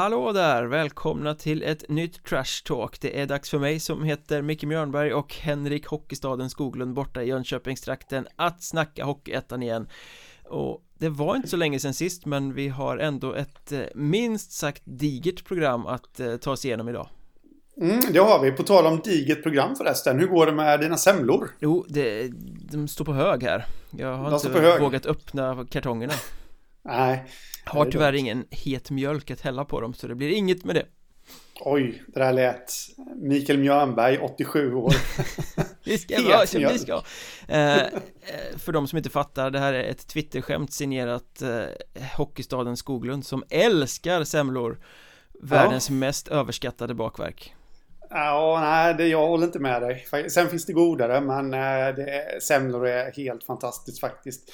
Hallå där! Välkomna till ett nytt Trash Talk Det är dags för mig som heter Micke Mjörnberg och Henrik Hockeystaden Skoglund borta i Jönköpingstrakten att snacka Hockeyettan igen och det var inte så länge sedan sist men vi har ändå ett eh, minst sagt digert program att eh, ta oss igenom idag Mm, det har vi. På tal om digert program förresten. Hur går det med dina semlor? Jo, det, de står på hög här Jag har de inte vågat öppna kartongerna Nej Har tyvärr ingen het mjölk att hälla på dem så det blir inget med det. Oj, det där lät Mikael Mjörnberg, 87 år. Det ska vara som det ska. Eh, eh, För de som inte fattar, det här är ett Twitterskämt signerat eh, Hockeystaden Skoglund som älskar semlor. Världens ja. mest överskattade bakverk. Ja, nej, det, jag håller inte med dig. Sen finns det godare, men eh, det, semlor är helt fantastiskt faktiskt.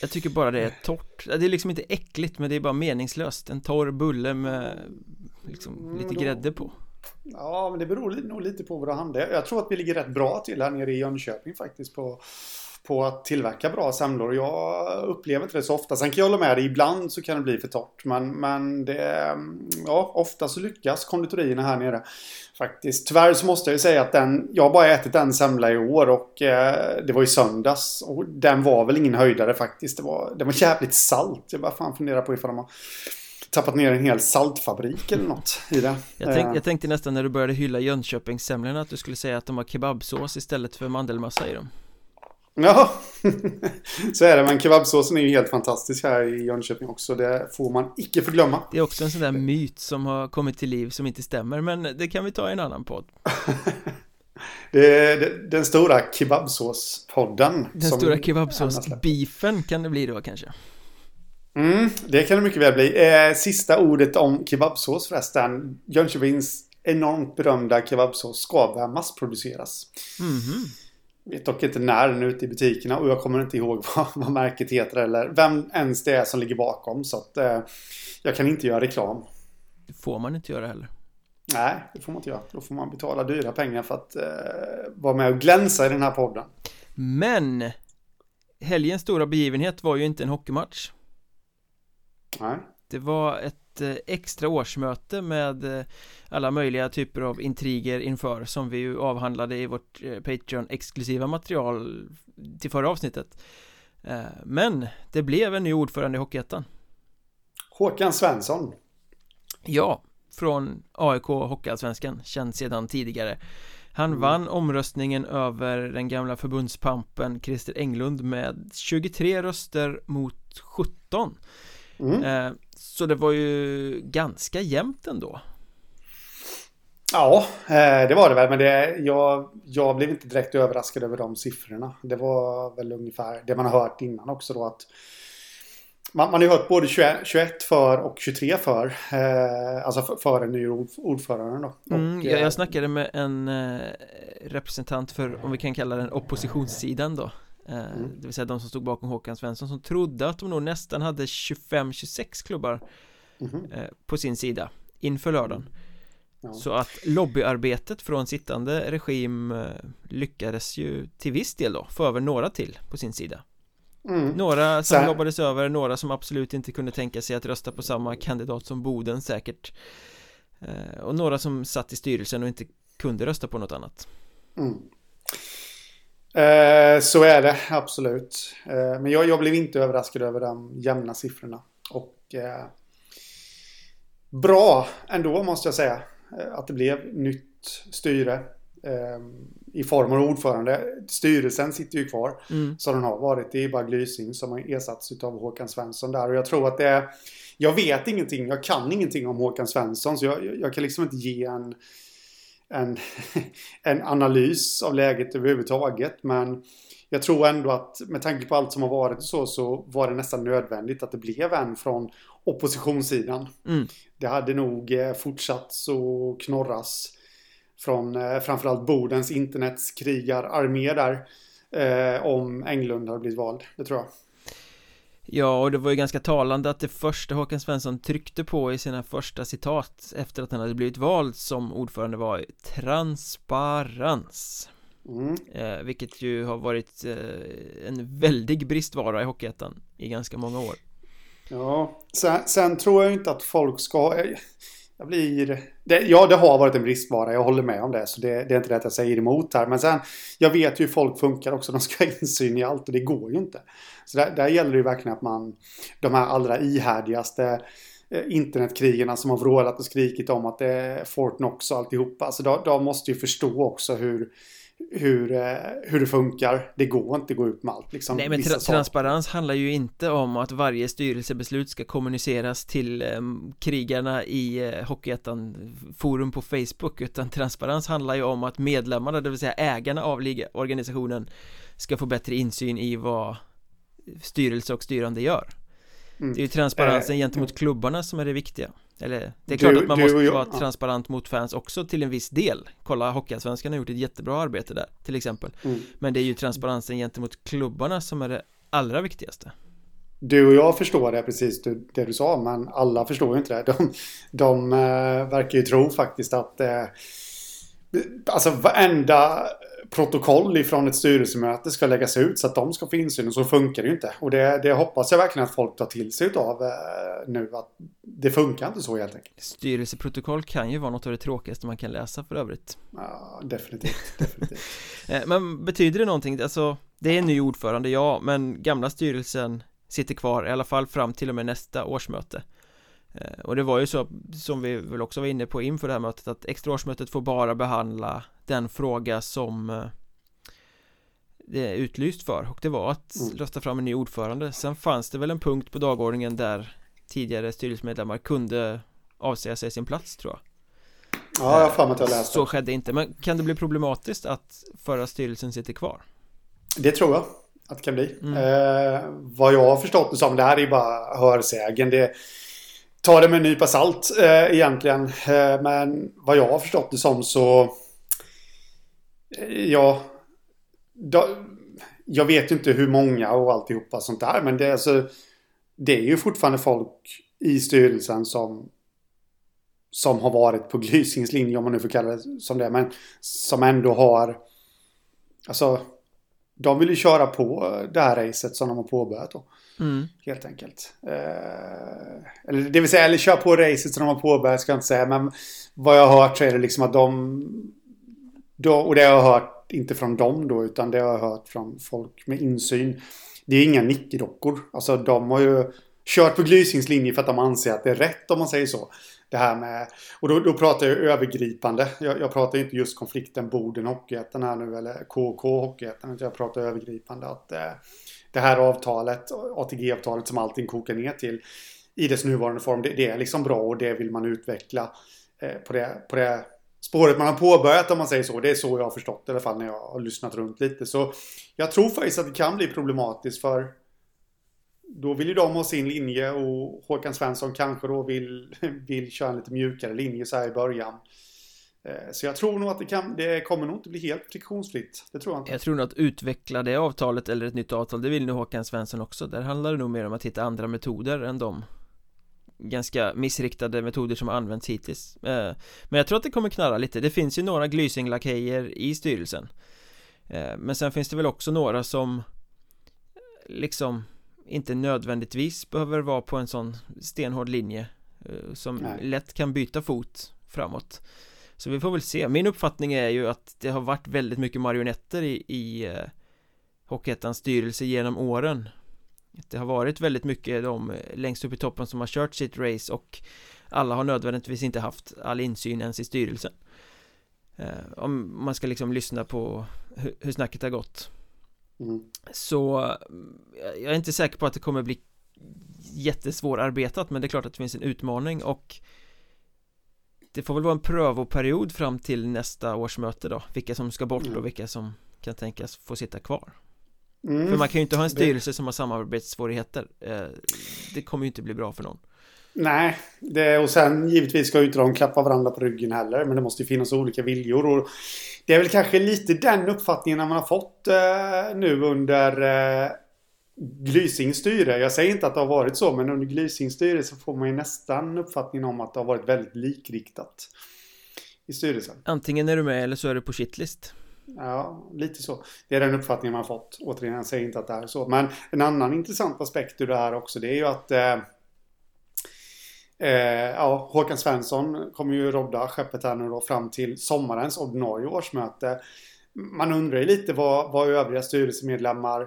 Jag tycker bara det är torrt. Det är liksom inte äckligt, men det är bara meningslöst. En torr bulle med liksom mm, lite grädde på. Ja, men det beror nog lite på vad det handlar Jag tror att vi ligger rätt bra till här nere i Jönköping faktiskt på på att tillverka bra semlor. Jag upplever inte det så ofta. Sen kan jag hålla med dig, ibland så kan det bli för torrt. Men, men det, ja, ofta så lyckas konditorierna här nere. Faktiskt. Tyvärr så måste jag ju säga att den, jag har bara ätit en semla i år och eh, det var i söndags. Och den var väl ingen höjdare faktiskt. Det var, det var jävligt salt. Jag bara fan funderar på ifall de har tappat ner en hel saltfabrik eller något i det. Jag, tänk, jag tänkte nästan när du började hylla Jönköpingssemlorna att du skulle säga att de har kebabsås istället för mandelmassa i dem. Ja, så är det. Men kebabsåsen är ju helt fantastisk här i Jönköping också. Det får man icke förglömma. Det är också en sån där myt som har kommit till liv som inte stämmer. Men det kan vi ta i en annan podd. det är den stora kebabsåspodden. Den stora kebabsås-beefen kan det bli då kanske. Mm, det kan det mycket väl bli. Eh, sista ordet om kebabsås förresten. Jönköpings enormt berömda kebabsås ska massproduceras. Mm -hmm vet dock inte när den är ute i butikerna och jag kommer inte ihåg vad, vad märket heter eller vem ens det är som ligger bakom. Så att eh, jag kan inte göra reklam. Det får man inte göra heller. Nej, det får man inte göra. Då får man betala dyra pengar för att eh, vara med och glänsa i den här podden. Men helgens stora begivenhet var ju inte en hockeymatch. Nej. Det var ett Eh, extra årsmöte med eh, alla möjliga typer av intriger inför som vi ju avhandlade i vårt eh, Patreon-exklusiva material till förra avsnittet. Men det blev en ny ordförande i Hockeyettan. Håkan Svensson. Ja, från AIK Hockeyallsvenskan, känd sedan tidigare. Han mm. vann omröstningen över den gamla förbundspampen Christer Englund med 23 röster mot 17 mm. Så det var ju ganska jämnt ändå. Ja, eh, det var det väl. Men det, jag, jag blev inte direkt överraskad över de siffrorna. Det var väl ungefär det man har hört innan också då att man, man har ju hört både 21, 21 för och 23 för. Eh, alltså för, för den nya ordföranden då. Mm, jag, jag snackade med en eh, representant för, om vi kan kalla den oppositionssidan då. Eh, mm. Det vill säga de som stod bakom Håkan Svensson som trodde att de nog nästan hade 25-26 klubbar mm. på sin sida inför lördagen ja. Så att lobbyarbetet från sittande regim eh, lyckades ju till viss del då få över några till på sin sida mm. Några som Sen... lobbades över, några som absolut inte kunde tänka sig att rösta på samma kandidat som Boden säkert Och några som satt i styrelsen och inte kunde rösta på något annat mm. Eh, så är det absolut. Eh, men jag, jag, blev inte överraskad över de jämna siffrorna. Och eh, bra ändå måste jag säga. Att det blev nytt styre. I form av ordförande. Styrelsen sitter ju kvar. Mm. Som den har varit. Det är bara Glysing som har ersatts av Håkan Svensson där. Och jag tror att det är... Jag vet ingenting. Jag kan ingenting om Håkan Svensson. Så jag, jag kan liksom inte ge en en, en analys av läget överhuvudtaget. Men jag tror ändå att med tanke på allt som har varit så, så var det nästan nödvändigt att det blev en från oppositionssidan. Mm. Det hade nog eh, fortsatt så knorras från eh, framförallt Bodens internetskrigararmé där. Eh, om Englund hade blivit vald, det tror jag. Ja, och det var ju ganska talande att det första Håkan Svensson tryckte på i sina första citat efter att han hade blivit vald som ordförande var transparens mm. eh, Vilket ju har varit eh, en väldig bristvara i Hockeyettan i ganska många år Ja, sen, sen, tror jag inte att folk ska jag blir... Det, ja, det har varit en bristvara. Jag håller med om det. Så det, det är inte det att jag säger emot här. Men sen, jag vet ju hur folk funkar också. De ska ha insyn i allt och det går ju inte. Så där, där gäller det ju verkligen att man... De här allra ihärdigaste eh, internetkrigarna som har vrålat och skrikit om att det är Fortnox och alltihopa. Alltså de, de måste ju förstå också hur hur, eh, hur det funkar. Det går inte att gå ut med allt. Liksom, Nej men tra transparens handlar ju inte om att varje styrelsebeslut ska kommuniceras till eh, krigarna i eh, Hockeyettan forum på Facebook utan transparens handlar ju om att medlemmarna, det vill säga ägarna av organisationen ska få bättre insyn i vad styrelse och styrande gör. Mm. Det är ju transparensen äh, gentemot klubbarna som är det viktiga. Eller det är klart du, att man måste jag, vara ja. transparent mot fans också till en viss del Kolla Hockeyallsvenskan har gjort ett jättebra arbete där till exempel mm. Men det är ju transparensen gentemot klubbarna som är det allra viktigaste Du och jag förstår det precis det du sa men alla förstår ju inte det De, de äh, verkar ju tro faktiskt att äh, Alltså varenda protokoll ifrån ett styrelsemöte ska läggas ut så att de ska få insyn och så funkar det ju inte. Och det, det hoppas jag verkligen att folk tar till sig av eh, nu att det funkar inte så helt enkelt. Styrelseprotokoll kan ju vara något av det tråkigaste man kan läsa för övrigt. Ja, definitivt. definitivt. Eh, men betyder det någonting? Alltså, det är en ny ordförande, ja, men gamla styrelsen sitter kvar i alla fall fram till och med nästa årsmöte. Eh, och det var ju så som vi väl också var inne på inför det här mötet att extra årsmötet får bara behandla den fråga som eh, det är utlyst för. Och det var att mm. rösta fram en ny ordförande. Sen fanns det väl en punkt på dagordningen där tidigare styrelsemedlemmar kunde avsäga sig sin plats tror jag. Ja, jag har att jag läste Så skedde inte, men kan det bli problematiskt att förra styrelsen sitter kvar? Det tror jag att det kan bli. Mm. eh, Vad jag har förstått det som, det här är ju bara hörsägen. Det Ta det med en nypa salt eh, egentligen eh, Men vad jag har förstått det som så eh, Ja. Då, jag vet ju inte hur många och alltihopa sånt där. Men det är, alltså, det är ju fortfarande folk i styrelsen som som har varit på Glysings linje om man nu får kalla det som det. Men som ändå har Alltså De vill ju köra på eh, det här racet som de har påbörjat då. Mm. Helt enkelt. Eh, eller det vill säga, eller kör på racet som de har påbörjat ska jag inte säga. Men vad jag har hört så är det liksom att de då, och det har jag hört, inte från dem då, utan det har jag hört från folk med insyn. Det är inga nickedockor. Alltså de har ju kört på Glysings linje för att de anser att det är rätt om man säger så. Det här med, och då, då pratar jag övergripande. Jag, jag pratar inte just konflikten Boden Hockeyettan här nu eller KK Hockeyettan. Jag pratar övergripande att eh, det här avtalet, ATG-avtalet som allting kokar ner till i dess nuvarande form, det, det är liksom bra och det vill man utveckla eh, på, det, på det spåret man har påbörjat om man säger så. Det är så jag har förstått det i alla fall när jag har lyssnat runt lite. Så jag tror faktiskt att det kan bli problematiskt för då vill ju de ha sin linje och Håkan Svensson kanske då vill, vill köra en lite mjukare linje så här i början. Eh, så jag tror nog att det, kan, det kommer nog inte bli helt friktionsfritt. Det tror jag inte. Jag tror nog att utveckla det avtalet eller ett nytt avtal, det vill nog Håkan Svensson också. Där handlar det nog mer om att hitta andra metoder än de ganska missriktade metoder som har använts hittills eh, Men jag tror att det kommer knarra lite, det finns ju några Glysing-lakejer i styrelsen eh, Men sen finns det väl också några som liksom inte nödvändigtvis behöver vara på en sån stenhård linje som Nej. lätt kan byta fot framåt Så vi får väl se, min uppfattning är ju att det har varit väldigt mycket marionetter i, i Hockeyettans styrelse genom åren. Det har varit väldigt mycket de längst upp i toppen som har kört sitt race och alla har nödvändigtvis inte haft all insyn ens i styrelsen. Eh, Om man ska liksom lyssna på hur, snacket har gått. Mm. Så eh, jag är inte säker på att det kommer bli jättesvårarbetat men det är klart att det finns en utmaning och det får väl vara en prövoperiod fram till nästa årsmöte då Vilka som ska bort och vilka som kan tänkas få sitta kvar. Mm. För man kan ju inte ha en styrelse som har samarbetssvårigheter. Eh, Det kommer ju inte bli bra för någon. Nej, det, och sen givetvis ska ju inte de klappa varandra på ryggen heller Men det måste ju finnas olika viljor. Och Det är väl kanske lite den uppfattningen man har fått eh, nu under eh, Glysings styre. Jag säger inte att det har varit så men under Glysings styre så får man ju nästan uppfattningen om att det har varit väldigt likriktat I styrelsen Antingen är du med eller så är du på shitlist Ja, lite så. Det är den uppfattningen man fått. Återigen, jag säger inte att det är så. Men en annan intressant aspekt ur det här också, det är ju att eh, Eh, ja, Håkan Svensson kommer ju rodda skeppet här nu då fram till sommarens ordinarie årsmöte. Man undrar ju lite vad, vad övriga styrelsemedlemmar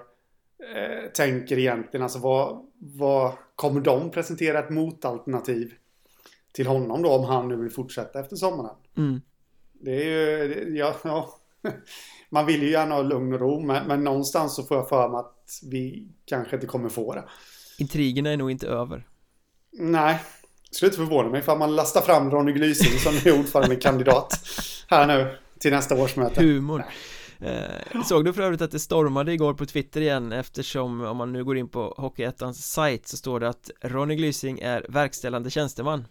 eh, tänker egentligen. Alltså vad, vad kommer de presentera ett motalternativ till honom då om han nu vill fortsätta efter sommaren? Mm. Det är ju, ja, ja. Man vill ju gärna ha lugn och ro men, men någonstans så får jag för mig att vi kanske inte kommer få det. Intrigerna är nog inte över. Nej, det skulle inte förvåna mig ifall man lastar fram Ronny Glysing som är ordförandekandidat här nu till nästa årsmöte. Humor. Eh, såg du för övrigt att det stormade igår på Twitter igen? Eftersom om man nu går in på Hockeyettans sajt så står det att Ronny Glysing är verkställande tjänsteman.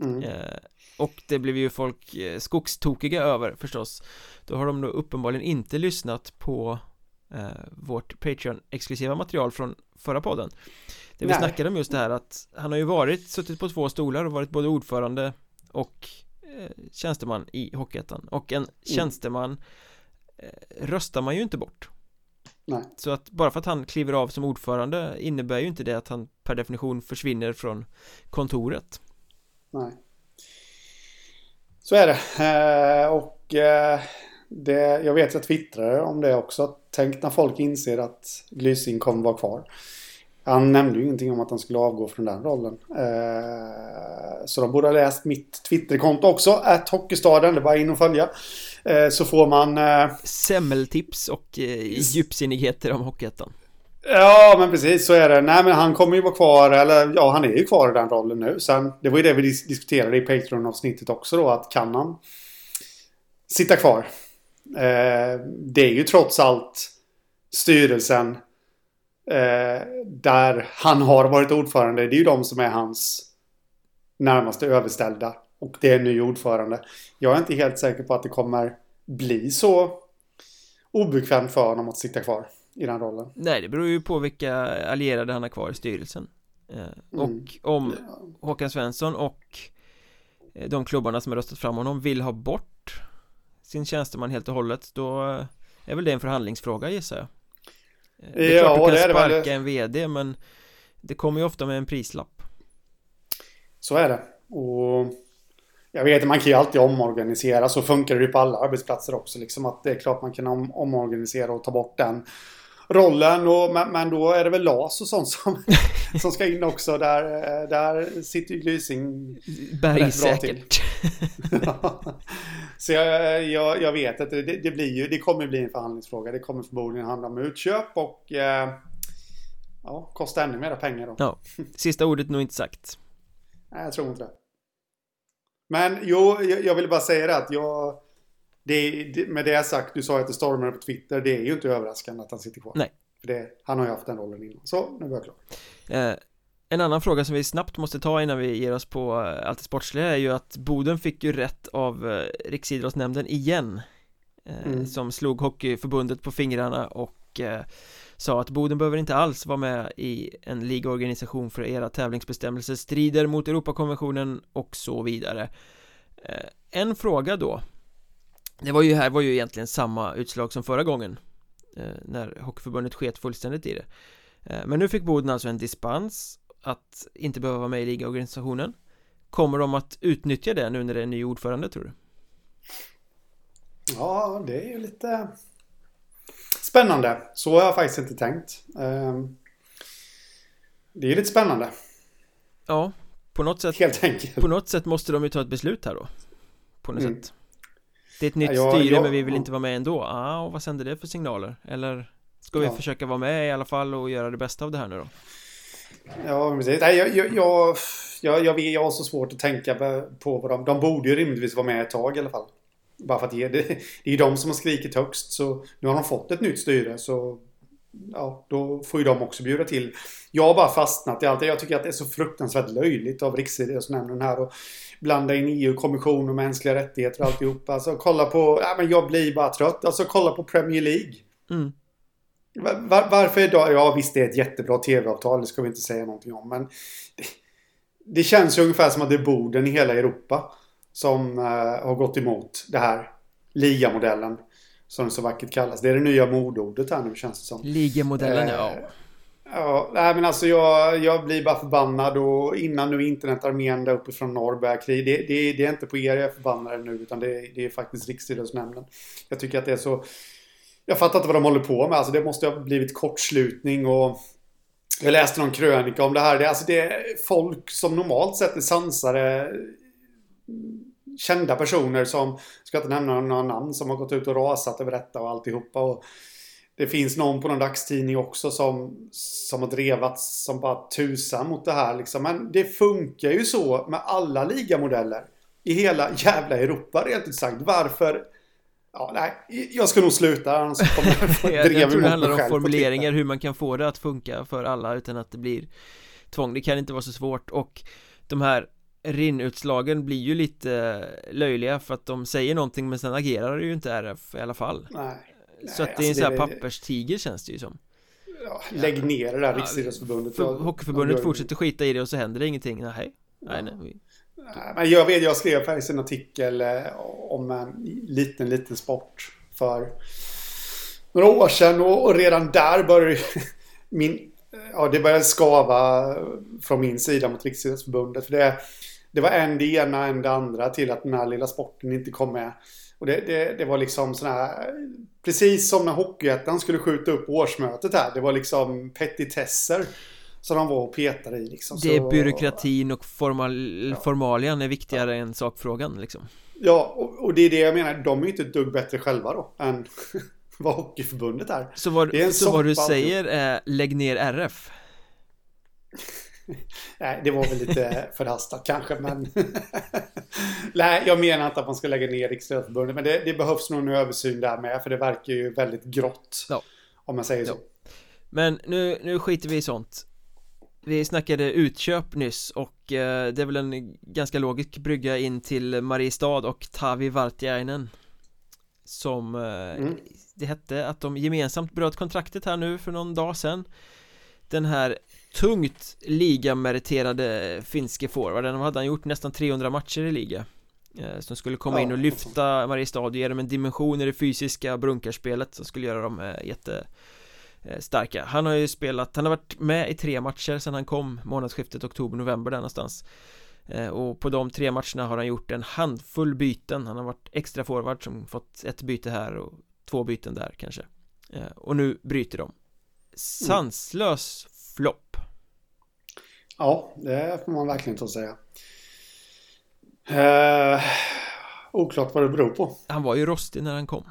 Mm. eh, och det blev ju folk eh, skogstokiga över förstås. Då har de nog uppenbarligen inte lyssnat på eh, vårt Patreon-exklusiva material från förra podden. Det vi Nej. snackade om just det här att han har ju varit, suttit på två stolar och varit både ordförande och eh, tjänsteman i Hockeyettan. Och en tjänsteman eh, röstar man ju inte bort Nej. Så att bara för att han kliver av som ordförande innebär ju inte det att han per definition försvinner från kontoret Nej. Så är det. Eh, och eh, det, jag vet jag twittrade om det också. Tänk när folk inser att Glysing kommer vara kvar. Han nämnde ju ingenting om att han skulle avgå från den rollen. Eh, så de borde ha läst mitt Twitterkonto också. Att Hockeystaden, det bara in och följa. Eh, så får man... Eh, Semmeltips och eh, djupsinnigheter om Hockeyettan Ja, men precis så är det. Nej, men han kommer ju vara kvar, eller ja, han är ju kvar i den rollen nu. Sen, det var ju det vi dis diskuterade i Patreon-avsnittet också då, att kan han sitta kvar? Eh, det är ju trots allt styrelsen eh, där han har varit ordförande. Det är ju de som är hans närmaste överställda. Och det är en ny ordförande. Jag är inte helt säker på att det kommer bli så obekvämt för honom att sitta kvar i den rollen. Nej, det beror ju på vilka allierade han har kvar i styrelsen eh, Och Mm. om Håkan Svensson och eh, de klubbarna som har röstat fram honom vill ha bort sin tjänsteman helt och hållet då är väl det en förhandlingsfråga gissar jag Eh, Det är Ja, klart du kan det väl. sparka en VD men det kommer ju ofta med en prislapp Så är det. Och jag vet, man kan ju alltid omorganisera. Så funkar det ju på alla arbetsplatser också. Liksom att det är klart man kan om, omorganisera och ta bort den rollen. Och, men, men då är det väl LAS och sånt som, som ska in också. Där, där sitter ju Glysing Bergsäkert Så jag, jag, jag vet att det, det, blir ju, det kommer bli en förhandlingsfråga. Det kommer förmodligen handla om utköp och eh, ja, kosta ännu mer pengar då. Ja, sista ordet nog inte sagt Nej, jag tror inte det. Men jo, jag, jag ville bara säga det att jag... Det, det, med det sagt, du sa att det stormade på Twitter. Det är ju inte överraskande att han sitter kvar. Nej. För det, han har ju haft den rollen innan. Så, nu var jag klar. Eh, en annan fråga som vi snabbt måste ta innan vi ger oss på eh, allt det sportsliga är ju att Boden fick ju rätt av eh, Riksidrottsnämnden igen eh, Mm. Som slog Hockeyförbundet på fingrarna och eh, sa att Boden behöver inte alls vara med i en ligaorganisation för era tävlingsbestämmelser strider mot Europakonventionen och så vidare. Eh, en fråga då. Det var ju här var ju egentligen samma utslag som förra gången eh, När Hockeyförbundet sket fullständigt i det. Eh, men nu fick Boden alltså en dispens att inte behöva vara med i ligaorganisationen Kommer de att utnyttja det nu när det är en ny ordförande tror du? Ja, det är ju lite spännande. Så har jag faktiskt inte tänkt. Ehm, Det är lite spännande, Ja, på något sätt helt enkelt. På något sätt måste de ju ta ett beslut här då På något Mm. sätt Det är ett nytt Ja, styre jag- men vi vill inte vara med ändå ah, och vad sänder det för signaler? Eller ska vi Ja. försöka vara med i alla fall och göra det bästa av det här nu då? Ja, precis. Nej, jag, jag, jag, jag, jag, jag har så svårt att tänka på vad de... De borde ju rimligtvis vara med ett tag i alla fall. Bara för att ge det. Det är ju de som har skrikit högst. Så nu har de fått ett nytt styre. Så ja, då får ju de också bjuda till. Jag har bara fastnat i allt det. Jag tycker att det är så fruktansvärt löjligt av Riksidrottsnämnden här. Och blanda in EU-kommission och mänskliga rättigheter och alltihop. Alltså kolla på... Ja, men jag blir bara trött. Alltså kolla på Premier League. Mm. Var, varför idag? Ja visst det är ett jättebra tv-avtal, det ska vi inte säga någonting om. Men det, det känns ju ungefär som att det är borden i hela Europa som eh, har gått emot det här ligamodellen. Som det så vackert kallas. Det är det nya modordet här nu känns det som. Ligamodellen, Eh, ja Ja, nej men alltså jag, jag blir bara förbannad och innan nu internetarmén där uppifrån norr börjar krig. Det, det, det, är inte på er jag är förbannad nu utan det, det är faktiskt Riksidrottsnämnden. Jag tycker att det är så... Jag fattar inte vad de håller på med. Alltså det måste ha blivit kortslutning och... Jag läste någon krönika om det här. Det, alltså det är folk som normalt sett är sansare kända personer som, ska inte nämna några namn, som har gått ut och rasat över detta och alltihopa. Och det finns någon på någon dagstidning också som, som har drevats som bara tusan mot det här. Liksom. Men det funkar ju så med alla ligamodeller i hela jävla Europa rent ut sagt. Varför? Ja, nej, jag ska nog sluta annars kommer jag få jag, jag tror det handlar om formuleringar hur man kan få det att funka för alla utan att det blir tvång. Det kan inte vara så svårt och de här rinnutslagen blir ju lite löjliga för att de säger någonting men sen agerar ju inte RF i alla fall. Nej. Så att det är en sån här papperstiger känns det ju som ja, Lägg ner det där ja, Riksidrottsförbundet för, Hockeyförbundet fortsätter skita i det och så händer det ingenting Nej, nej, nej. nej Men jag vet, jag skrev faktiskt en artikel eh, om en liten, liten sport för några år sedan och, och redan där började min, ja det började skava från min sida mot Riksidrottsförbundet för det, det var en det ena, en det andra till att den här lilla sporten inte kom med. Och det, det, det var liksom sådana här Precis som när Hockeyettan skulle skjuta upp årsmötet här. Det var liksom petitesser som de var och petade i liksom. Det är byråkratin och formal, ja. formalian är viktigare ja. än sakfrågan liksom. Ja, och, och, det är det jag menar. De är ju inte ett dugg bättre själva då än vad Hockeyförbundet är. Så vad, är så vad du säger är lägg ner RF? Nej, det var väl lite förhastat kanske, men... Nej, jag menar inte att man ska lägga ner Riksidrottsförbundet, men det, det, behövs nog en översyn där med, för det verkar ju väldigt grått. Ja. Om man säger ja. så. Men nu, nu skiter vi i sånt. Vi snackade utköp nyss och eh, det är väl en ganska logisk brygga in till Mariestad och Tavi Vartiainen Som eh, mm. det hette att de gemensamt bröt kontraktet här nu för någon dag sedan Den här tungt ligameriterade finske forwarden. De hade han gjort nästan 300 matcher i liga eh, Som skulle komma ja. in och lyfta Mariestad och ge dem en dimension i det fysiska brunkarspelet som skulle göra dem eh, jätte eh, Han har ju spelat, han har varit med i tre matcher sedan han kom månadsskiftet oktober-november där någonstans. Och på de tre matcherna har han gjort en handfull byten. Han har varit extra forward som fått ett byte här och två byten där kanske. Och nu bryter de. Sanslös flopp Ja, det får man verkligen ta säga. Eh, oklart vad det beror på. Han var ju rostig när han kom.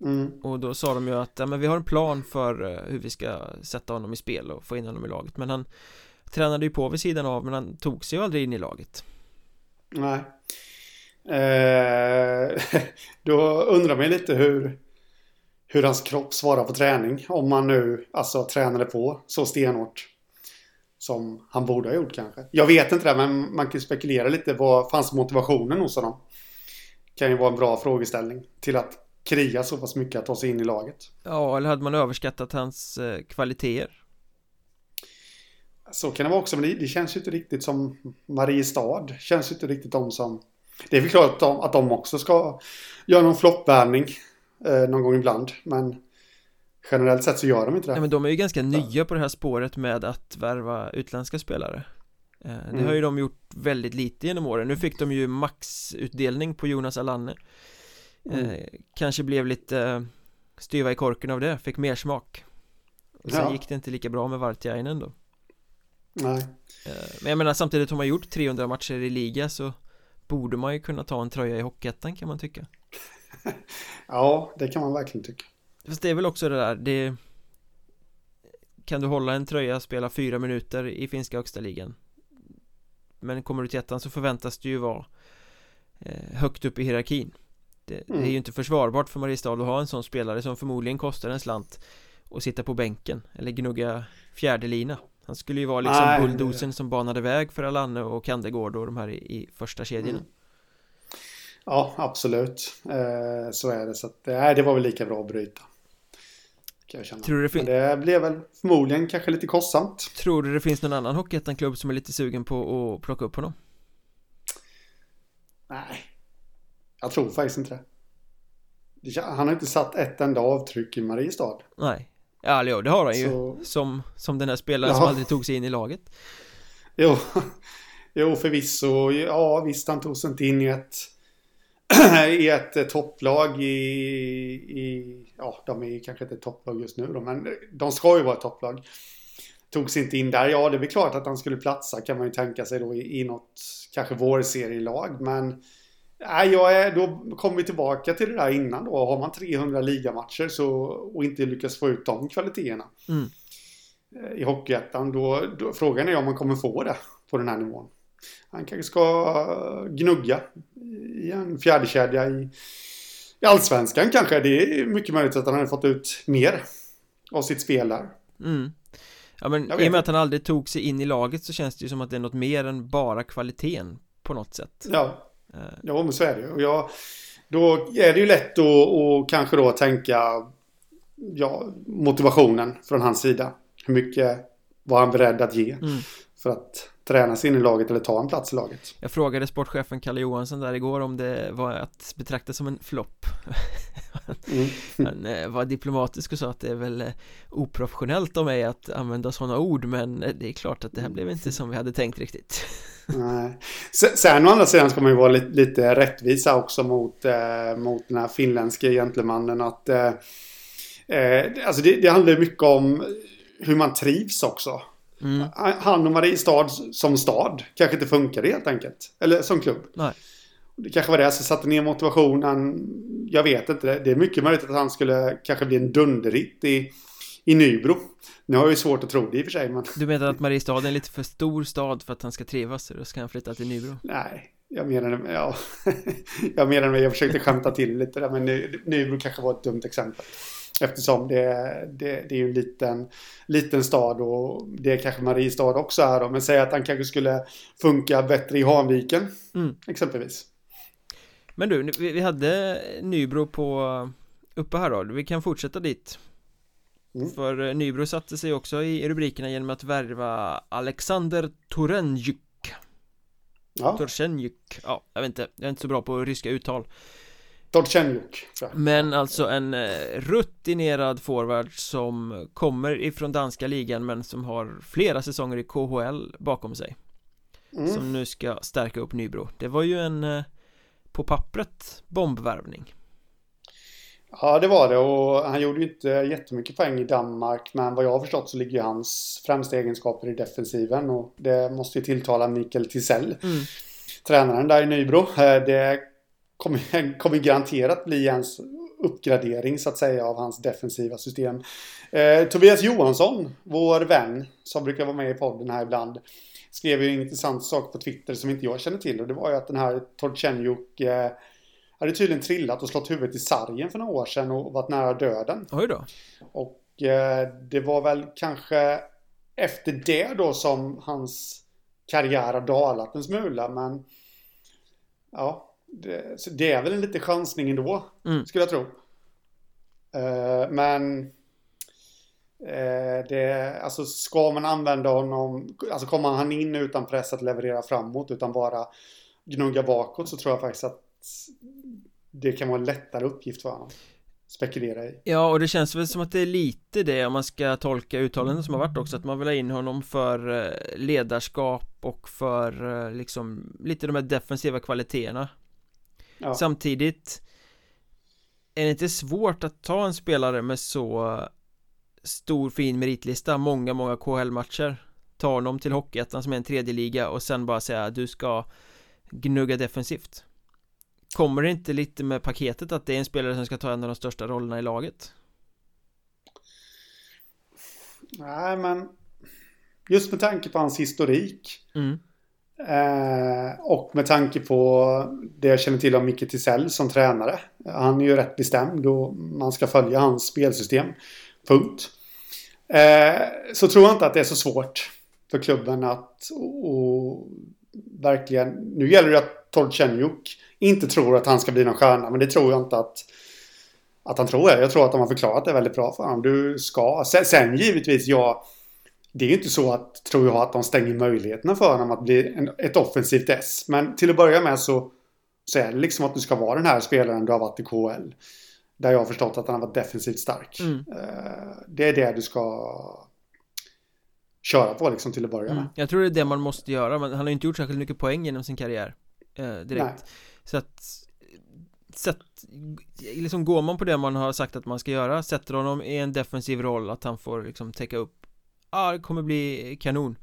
Mm. Och då sa de ju att ja, men vi har en plan för uh, hur vi ska sätta honom i spel och få in honom i laget. Men han tränade ju på vid sidan av men han tog sig ju aldrig in i laget. Nej. Eh, då undrar man lite hur, hur hans kropp svarar på träning. Om man nu alltså tränade på så stenhårt som han borde ha gjort kanske. Jag vet inte det, men man kan spekulera lite. Vad fanns motivationen hos honom? Kan ju vara en bra frågeställning till att kriga så pass mycket att ta sig in i laget. Ja, eller hade man överskattat hans eh, kvaliteter? Så kan det vara också, men det, det känns ju inte riktigt som Mariestad. Känns ju inte riktigt de som... Det är väl klart att de, att de också ska göra någon floppvärvning eh, någon gång ibland, men Generellt sett så gör de inte det. Nej men de är ju ganska nya på det här spåret med att värva utländska spelare. Eh, Det mm. har ju de gjort väldigt lite genom åren. Nu fick de ju maxutdelning på Jonas Alanne mm. eh, Kanske blev lite styva i korken av det, fick mer smak. Och sen ja. gick det inte lika bra med Vartiainen då Nej. Eh, Men jag menar samtidigt har man gjort 300 matcher i liga så Borde man ju kunna ta en tröja i Hockeyettan kan man tycka Ja, det kan man verkligen tycka Fast det är väl också det där, det Kan du hålla en tröja, spela fyra minuter i finska högsta ligan Men kommer du till ettan så förväntas du ju vara eh, Högt upp i hierarkin det, mm. det, är ju mm. inte försvarbart för Mariestad att ha en sån spelare som förmodligen kostar en slant Och sitta på bänken eller gnugga fjärde lina Han skulle ju vara liksom bulldosen som banade väg för Alanne och Kandegård och de här i, i första kedjorna mm. Ja, absolut. Eh, så är det. Så att, eh, det var väl lika bra att bryta. Kan jag känna. Tror du det, Men det blev väl förmodligen kanske lite kostsamt. Tror du det finns någon annan Hockeyettan-klubb som är lite sugen på att plocka upp honom? Nej. Jag tror faktiskt inte det. Han har inte satt ett enda avtryck i Mariestad. Nej. Ja, jo, det har han ju så... som, som den här spelaren ja. som aldrig tog sig in i laget Jo, jo förvisso, ja visst han tog sig inte in i ett i ett topplag i, i, ja de är kanske inte ett topplag just nu då, men de ska ju vara ett topplag. Tog sig inte in där, ja det är väl klart att han skulle platsa kan man ju tänka sig då i, i något kanske vårserielag, men Nej, jag är, då kommer vi tillbaka till det där innan då. Har man 300 ligamatcher så, och inte lyckas få ut de kvaliteterna mm. Eh, i Hockeyettan, då, då, frågan är om man kommer få det på den här nivån. Han kanske ska gnugga i en fjärdekedja i, i Allsvenskan kanske. Det är mycket möjligt att han har fått ut mer av sitt spel där. Mm. Ja men i och med att han aldrig tog sig in i laget så känns det ju som att det är något mer än bara kvaliteten på något sätt. Ja, Eh, ja, men så är det och jag, Då är det ju lätt att, att kanske då tänka ja, motivationen från hans sida. Hur mycket var han beredd att ge mm. för att träna sig in i laget eller ta en plats i laget. Jag frågade sportchefen Kalle Johansson där igår om det var att betrakta som en flopp. Mm. Han eh, var diplomatisk och sa att det är väl eh, oprofessionellt av mig att använda sådana ord men det är klart att det här blev inte som vi hade tänkt riktigt. Nej. Sen å andra sidan ska man ju vara lite, lite rättvisa också mot, eh, mot den här finländske gentlemannen. Att, eh, eh, alltså det, det handlar mycket om hur man trivs också. Mm. Han och Mariestad som stad kanske inte funkar helt enkelt. Eller som klubb. Nej. Det kanske var det som satte ner motivationen. Jag vet inte. Det är mycket möjligt att han skulle kanske bli en dunderhit i, i Nybro. Nu har jag ju svårt att tro det i och för sig men... Du menar att Mariestad är en lite för stor stad för att han ska trivas och då ska han flytta till Nybro? Nej, jag menar ja Jag menar jag försökte skämta till lite där men Nybro kanske var ett dumt exempel Eftersom det, det, det är ju en liten, liten stad och det är kanske Mariestad också är då. Men säg att han kanske skulle funka bättre i Hanviken mm. exempelvis. Men du, vi hade Nybro på uppe här då. Vi kan fortsätta dit. Mm. För Nybro satte sig också i rubrikerna genom att värva Alexander Torenjuk Ja Torsenjuk, ja jag vet inte, jag är inte så bra på ryska uttal Torsenjuk Men alltså en eh, rutinerad forward som kommer ifrån danska ligan men som har flera säsonger i KHL bakom sig mm. Som nu ska stärka upp Nybro Det var ju en eh, på pappret bombvärvning Ja, det var det och han gjorde ju inte jättemycket poäng i Danmark men vad jag har förstått så ligger hans främsta egenskaper i defensiven och det måste ju tilltala Mikael Tisell. Mm. Tränaren där i Nybro. Eh, det kommer, kommer garanterat bli en uppgradering så att säga av hans defensiva system. Eh, Tobias Johansson, vår vän som brukar vara med i podden här ibland skrev ju en intressant sak på Twitter som inte jag känner till och det var ju att den här Torchenjuk eh, hade tydligen trillat och slått huvudet i sargen för några år sedan och varit nära döden. Oj då. Och eh, det var väl kanske efter det då som hans karriär har dalat en smula. Men ja, det, det är väl en liten chansning ändå, mm. skulle jag tro. Eh, men eh, det, alltså ska man använda honom, alltså kommer han in utan press att leverera framåt utan bara gnugga bakåt så tror jag faktiskt att det kan vara en lättare uppgift för honom spekulera i. Ja, och det känns väl som att det är lite det om man ska tolka uttalanden som har varit också att man vill ha in honom för eh, ledarskap och för liksom lite de här defensiva kvaliteterna. Ja. Samtidigt är det inte svårt att ta en spelare med så stor fin meritlista, många, många KHL-matcher ta honom till Hockeyettan som är en tredje liga och sen bara säga du ska gnugga defensivt Kommer det inte lite med paketet att det är en spelare som ska ta en av de största rollerna i laget? Nej, men just med tanke på hans historik mm eh, och med tanke på det jag känner till om Micke Tisell som tränare. Han är ju rätt bestämd och man ska följa hans spelsystem. Punkt. Eh, så tror jag inte att det är så svårt för klubben att och, verkligen... Nu gäller det att Torchenjuk inte tror att han ska bli någon stjärna. Men det tror jag inte att, att han tror. Jag tror att de har förklarat det väldigt bra för honom. Du ska. Sen, sen givetvis, jag... Det är inte så att, tror jag, att de stänger möjligheterna för honom att bli en, ett offensivt S. Men till att börja med så, så är det liksom att du ska vara den här spelaren du har varit i KL. Där jag har förstått att han har varit defensivt stark. Mm. Eh, det är det du ska köra på liksom till att börja med. Mm. Jag tror det är det man måste göra, men han har ju inte gjort särskilt mycket poäng genom sin karriär eh, direkt Nej. Så att sätt, liksom går man på det man har sagt att man ska göra Sätter honom i en defensiv roll att han får liksom täcka upp Ja, det kommer bli kanon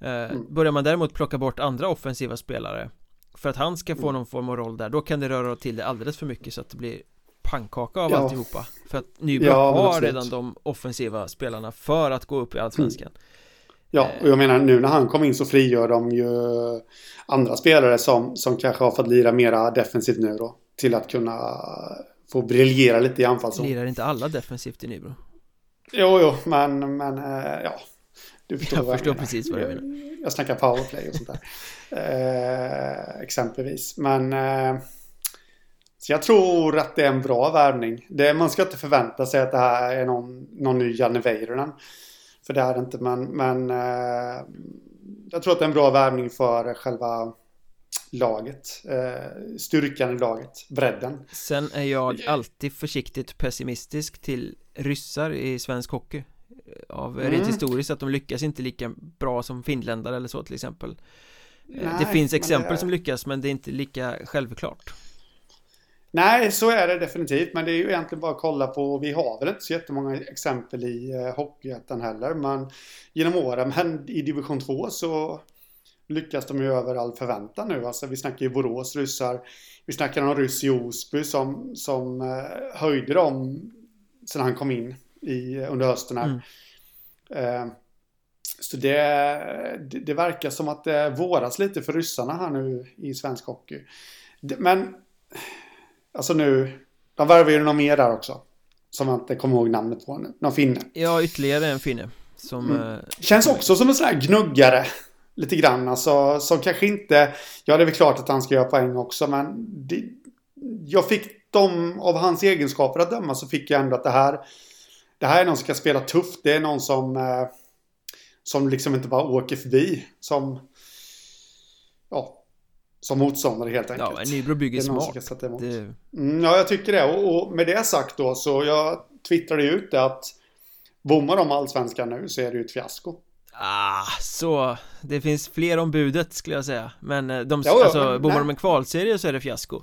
eh, Mm. Börjar man däremot plocka bort andra offensiva spelare För att han ska få Mm. någon form av roll där Då kan det röra till det alldeles för mycket så att det blir pannkaka av Ja. alltihopa För att Nybro Ja, har absolut. redan de offensiva spelarna för att gå upp i Allsvenskan Ja, och jag menar nu när han kom in så frigör de ju andra spelare som, som kanske har fått lira mera defensivt nu då. Till att kunna få briljera lite i anfallszon. Lirar inte alla defensivt i Nybro? Jo, jo, men, men eh, ja. Du förstår Jag vad förstår menar. precis vad du menar. Jag snackar powerplay och sånt där. eh, exempelvis. Men eh, så jag tror att det är en bra värvning. Det, man ska inte förvänta sig att det här är någon, någon ny Janne Väyrynen. För det är det inte, men, men eh, jag tror att det är en bra värvning för själva laget. Eh, styrkan i laget, bredden. Sen är jag alltid försiktigt pessimistisk till ryssar i svensk hockey Av rent Mm. historiskt att de lyckas inte lika bra som finländare eller så till exempel Eh, Det Nej, finns men exempel det- som lyckas men det är inte lika självklart Nej, så är det definitivt. Men det är ju egentligen bara att kolla på. Vi har väl inte så jättemånga exempel i eh, Hockeyettan heller. Men genom åren. Men i division 2 så lyckas de ju över all förväntan nu. Alltså vi snackar ju Borås ryssar. Vi snackar om ryss i Osby som, som eh, höjde dem sen han kom in i, under hösten här. Eh, så det, det, det verkar som att det våras lite för ryssarna här nu i svensk hockey. Men Alltså nu, de värvar ju någon mer där också. Som jag inte kommer ihåg namnet på nu. Någon finne. Ja, ytterligare en finne som Mm. eh, Känns också som en sån här gnuggare. Lite grann alltså. Som kanske inte... Ja, det är väl klart att han ska göra poäng också. Men det, jag fick dem av hans egenskaper att döma så fick jag ändå att det här... Det här är någon som ska spela tufft. Det är någon som... Eh, som liksom inte bara åker förbi. Som... Ja. Som motståndare helt enkelt. Ja, men Nybro bygger smart det, Mm, ja, jag tycker det. Och, och med det sagt då så jag twittrade ut det att bommar de allsvenskan nu så är det ju ett fiasko. Ah, så Det finns fler om budet skulle jag säga Men eh, de, Jo, jo, alltså, men- bommar de en kvalserie så är det fiasko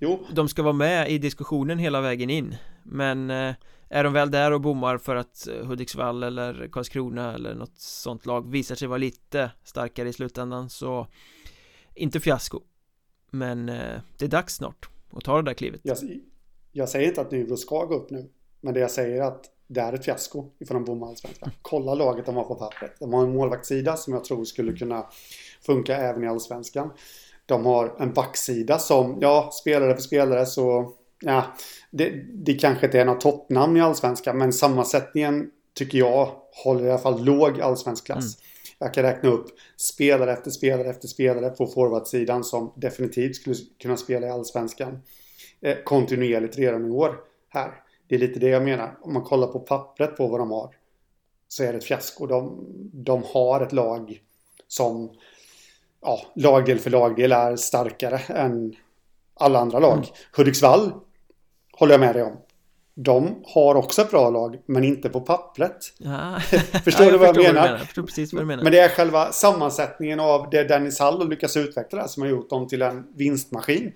Jo, De ska vara med i diskussionen hela vägen in Men eh, är de väl där och bommar för att eh, Hudiksvall eller Karlskrona eller något sånt lag visar sig vara lite starkare i slutändan så Inte fiasko Men eh, det är dags snart att ta det där klivet jag, jag säger inte att Nybro ska gå upp nu. Men det jag säger är att det är ett fiasko ifall de bommar allsvenskan. Kolla laget de har på pappret. De har en målvaktssida som jag tror skulle kunna funka även i allsvenskan. De har en backsida som, ja, spelare för spelare så, ja, det, det kanske inte är något toppnamn i allsvenskan, men sammansättningen tycker jag håller i alla fall låg allsvensk klass. Jag kan räkna upp spelare efter spelare efter spelare på forwardsidan som definitivt skulle kunna spela i allsvenskan eh, kontinuerligt redan i år här. Det är lite det jag menar. Om man kollar på pappret på vad de har så är det ett fiasko. De, de har ett lag som ja, lagdel för lagdel är starkare än alla andra lag. Mm. Hudiksvall håller jag med dig om. De har också ett bra lag, men inte på pappret. ja. Förstår ja, du vad jag förstår menar? Jag förstår precis vad du menar Men det är själva sammansättningen av det Dennis Hall har lyckats utveckla där som har gjort dem till en vinstmaskin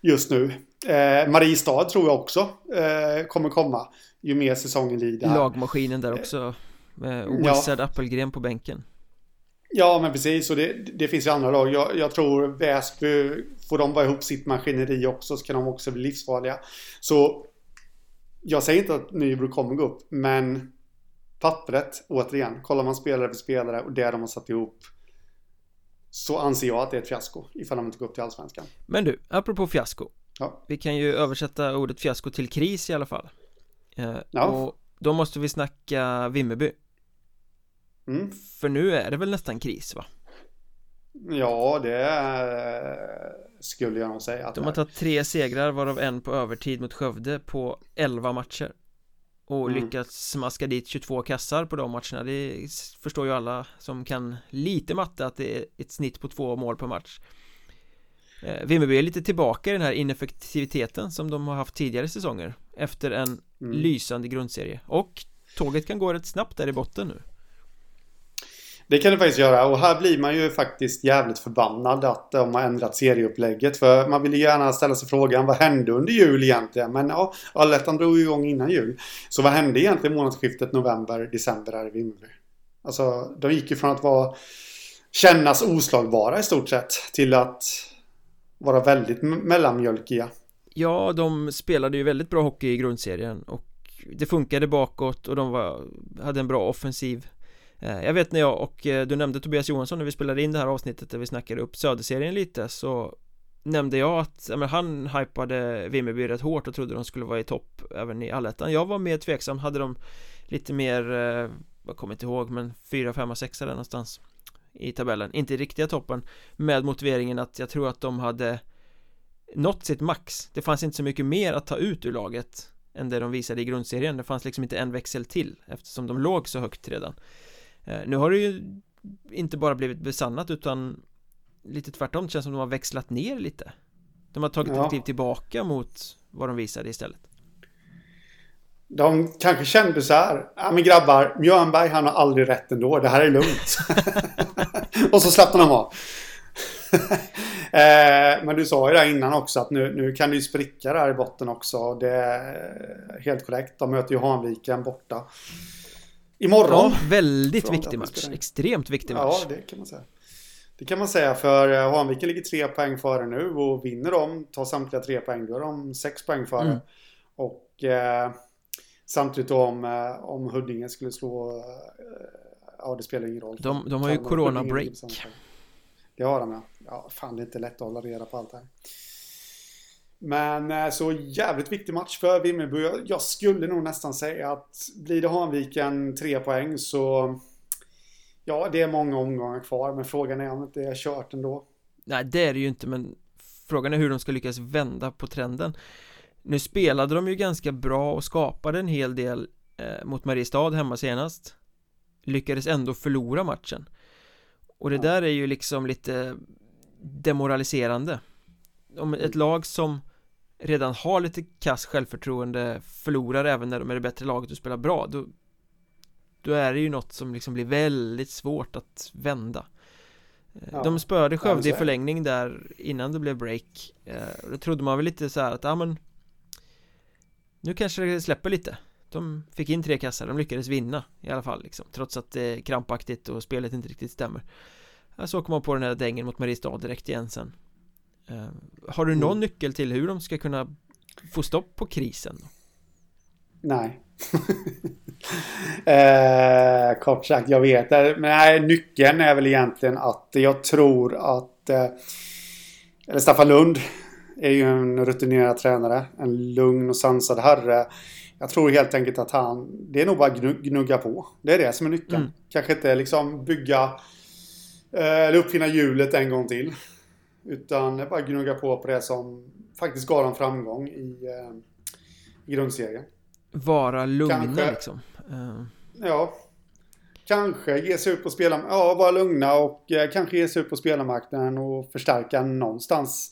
just nu. Eh, Mariestad tror jag också eh, kommer komma ju mer säsongen lider. Lagmaskinen där också med Ja. Wizard Appelgren på bänken Ja, men precis. Och det, det finns ju andra lag. Jag, jag tror Väsby, får de bara ihop sitt maskineri också så kan de också bli livsfarliga. Så jag säger inte att Nybro kommer gå upp, men pappret, återigen, kollar man spelare för spelare och det de har satt ihop så anser jag att det är ett fiasko ifall de inte går upp till Allsvenskan. Men du, apropå fiasko Ja. Vi kan ju översätta ordet fiasko till kris i alla fall eh, Ja. Och då måste vi snacka Vimmerby Mm. För nu är det väl nästan kris va? Ja, det skulle jag nog säga. Att De har tagit tre segrar varav en på övertid mot Skövde på 11 matcher Och Mm. lyckats smaska dit 22 kassar på de matcherna Det förstår ju alla som kan lite matte att det är ett snitt på två mål per match eh, Vimmerby är lite tillbaka i den här ineffektiviteten som de har haft tidigare säsonger Efter en mm. lysande grundserie Och tåget kan gå rätt snabbt där i botten nu det kan det faktiskt göra och här blir man ju faktiskt jävligt förbannad att eh, de har ändrat serieupplägget. För man vill ju gärna ställa sig frågan vad hände under jul egentligen? Men ja, Allettan drog ju igång innan jul. Så vad hände egentligen månadsskiftet november-december här i Vimmerby? Alltså, de gick ju från att vara kännas oslagbara i stort sett till att vara väldigt mellanmjölkiga. Ja, de spelade ju väldigt bra hockey i grundserien och det funkade bakåt och de var, hade en bra offensiv Eh, jag vet när jag och eh, du nämnde Tobias Johansson när vi spelade in det här avsnittet där vi snackade upp Söderserien lite så Nämnde jag att ja, men han hypade Vimmerby rätt hårt och trodde de skulle vara i topp även i allettan. Jag var mer tveksam, hade de lite mer, eh, jag kommer inte ihåg men 4, 5, 6 där någonstans I tabellen, inte i riktiga toppen Med motiveringen att jag tror att de hade Nått sitt max. Det fanns inte så mycket mer att ta ut ur laget Än det de visade i grundserien. Det fanns liksom inte en växel till Eftersom de låg så högt redan. Eh, nu har det ju inte bara blivit besannat utan lite tvärtom, det känns som de har växlat ner lite. De har tagit ja. ett kliv tillbaka mot vad de visade istället. De kanske kände så här, ja men grabbar, Mjörnberg han har aldrig rätt ändå, det här är lugnt. Och så slappnade de av. Eh, Men du sa ju det innan också att nu, nu kan det ju spricka där i botten också. Det är helt korrekt, de möter ju Hanviken borta Imorgon. Ja, väldigt viktig match. Extremt viktig match. Ja, det kan man säga. Det kan man säga för eh, Hanviken ligger tre poäng före nu och vinner de, tar samtliga tre poäng, då är de sex poäng före. Mm. Och eh, samtidigt om, eh, om Huddinge skulle slå, eh, ja det spelar ingen roll. De, de har ju corona-break. Det har de ja. Ja, fan det är inte lätt att hålla reda på allt här. Men eh, så jävligt viktig match för Vimmerby. Jag skulle nog nästan säga att blir det Hanviken tre poäng så Ja, det är många omgångar kvar, men frågan är om inte det är kört ändå. Nej, det är det ju inte, men frågan är hur de ska lyckas vända på trenden. Nu spelade de ju ganska bra och skapade en hel del eh, mot Mariestad hemma senast. Lyckades ändå förlora matchen. Och det där är ju liksom lite demoraliserande om ett lag som redan har lite kass självförtroende förlorar även när de är det bättre laget och spelar bra då, då är det ju något som liksom blir väldigt svårt att vända. Eh, ja, De spöade Skövde i förlängning där innan det blev break. Eh, Då trodde man väl lite så att, ja men Nu kanske det släpper lite. De fick in tre kassar, de lyckades vinna i alla fall liksom Trots att det är krampaktigt och spelet inte riktigt stämmer. Så åker man på den här dängen mot Mariestad direkt igen sen har du någon mm. nyckel till hur de ska kunna få stopp på krisen? Nej. eh, kort sagt, jag vet Men nej, nyckeln är väl egentligen att jag tror att eh, eller Staffan Lund är ju en rutinerad tränare. En lugn och sansad herre. Jag tror helt enkelt att han, det är nog bara gnugga på. Det är det som är nyckeln. Mm. Kanske inte liksom bygga eh, eller uppfinna hjulet en gång till. Utan bara gnugga på på det som faktiskt gav dem framgång i, eh, i grundserien. Vara lugna kanske, liksom. Uh. Ja. Kanske ge sig ut på spela, ja, vara lugna och eh, kanske ge sig ut på spelarmarknaden och förstärka någonstans.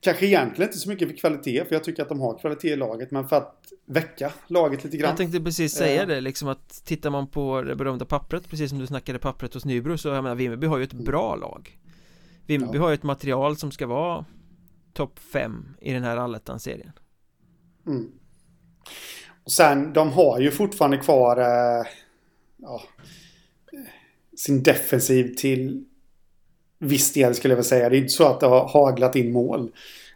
Kanske egentligen inte så mycket för kvalitet, för jag tycker att de har kvalitet i laget, men för att väcka laget lite grann. Jag tänkte precis säga uh. det, liksom att tittar man på det berömda pappret, precis som du snackade pappret hos Nybro, så jag menar, Vimmerby har ju ett mm. bra lag. Vimmerby ja. har ju ett material som ska vara topp 5 i den här allettan-serien. Mm. Och sen, de har ju fortfarande kvar eh, ja, sin defensiv till viss del skulle jag vilja säga. Det är inte så att det har haglat in mål.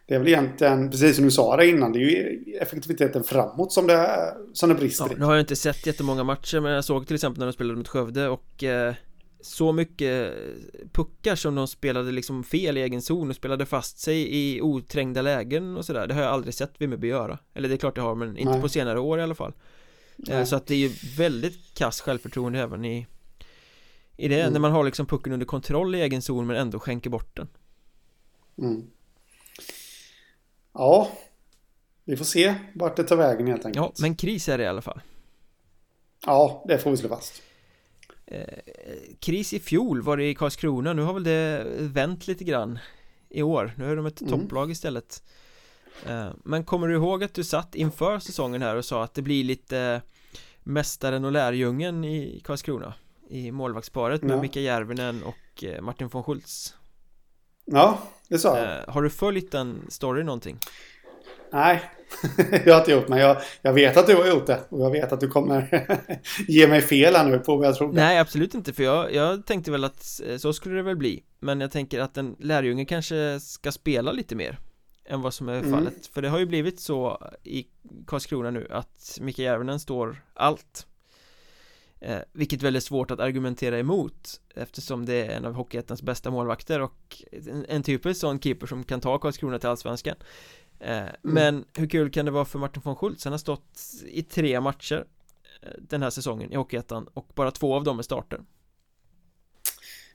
Det är väl egentligen, precis som du sa det innan, det är ju effektiviteten framåt som det, som det brister ja, Nu har jag inte sett jättemånga matcher men jag såg till exempel när de spelade mot Skövde och eh, så mycket puckar som de spelade liksom fel i egen zon och spelade fast sig i oträngda lägen och sådär Det har jag aldrig sett Vimmerby göra Eller det är klart jag har men inte Nej. på senare år i alla fall eh, Nej. Så att det är ju väldigt kass självförtroende även i I det mm. när man har liksom pucken under kontroll i egen zon men ändå skänker bort den mm. Ja Vi får se vart det tar vägen helt enkelt Ja men kris är det i alla fall Ja det får vi slå fast kris i fjol var det i Karlskrona, nu har väl det vänt lite grann i år Nu är de ett mm. topplag istället eh, Men kommer du ihåg att du satt inför säsongen här och sa att det blir lite Mästaren och lärjungen i Karlskrona I målvaktsparet med ja. Mika Järvinen och eh, Martin von Schultz Ja, det sa jag Har du följt den story någonting? Nej, jag har inte gjort men jag, jag vet att du har gjort det. Och jag vet att du kommer ge mig fel här nu på vad jag tror Nej, absolut inte för jag, jag tänkte väl att eh, så skulle det väl bli. Men jag tänker att en lärjunge kanske ska spela lite mer än vad som är mm. fallet. För det har ju blivit så i Karlskrona nu att Mika Järvinen står allt. Eh, Vilket väldigt svårt att argumentera emot Eftersom det är en av Hockeyettans bästa målvakter och en, en typisk sån keeper som kan ta Karlskrona till Allsvenskan mm. Men hur kul kan det vara för Martin von Schultz? Han har stått i tre matcher eh, den här säsongen i Hockeyettan och bara två av dem är starter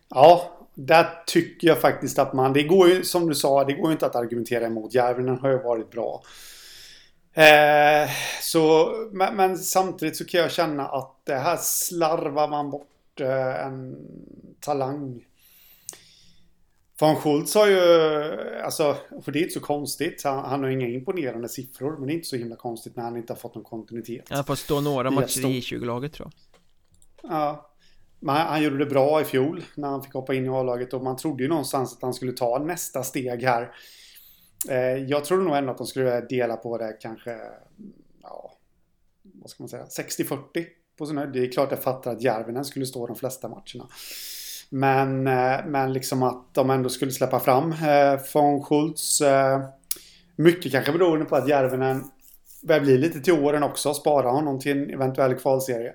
Ja, där tycker jag faktiskt att man, det går ju som du sa, det går ju inte att argumentera emot. Järvinen har ju varit bra. Eh, så, men, men, samtidigt så kan jag känna att det här slarvar man bort eh, en talang. Von Schultz har ju, alltså, för det är inte så konstigt. Han, han har inga imponerande siffror, men det är inte så himla konstigt när han inte har fått någon kontinuitet. Han har fått stå några matcher i 20-laget tror jag. Ja. Men han gjorde det bra i fjol när han fick hoppa in i A-laget och man trodde ju någonstans att han skulle ta nästa steg här. Eh, jag trodde nog ändå att de skulle dela på det kanske, ja, vad ska man säga, 60-40 på sin Det är klart jag fattar att Järvinen skulle stå de flesta matcherna. Men, eh, men liksom att de ändå skulle släppa fram eh, von Schultz. Eh, mycket kanske beroende på att Järvenen börjar bli lite till åren också. Spara honom till en eventuell kvalserie.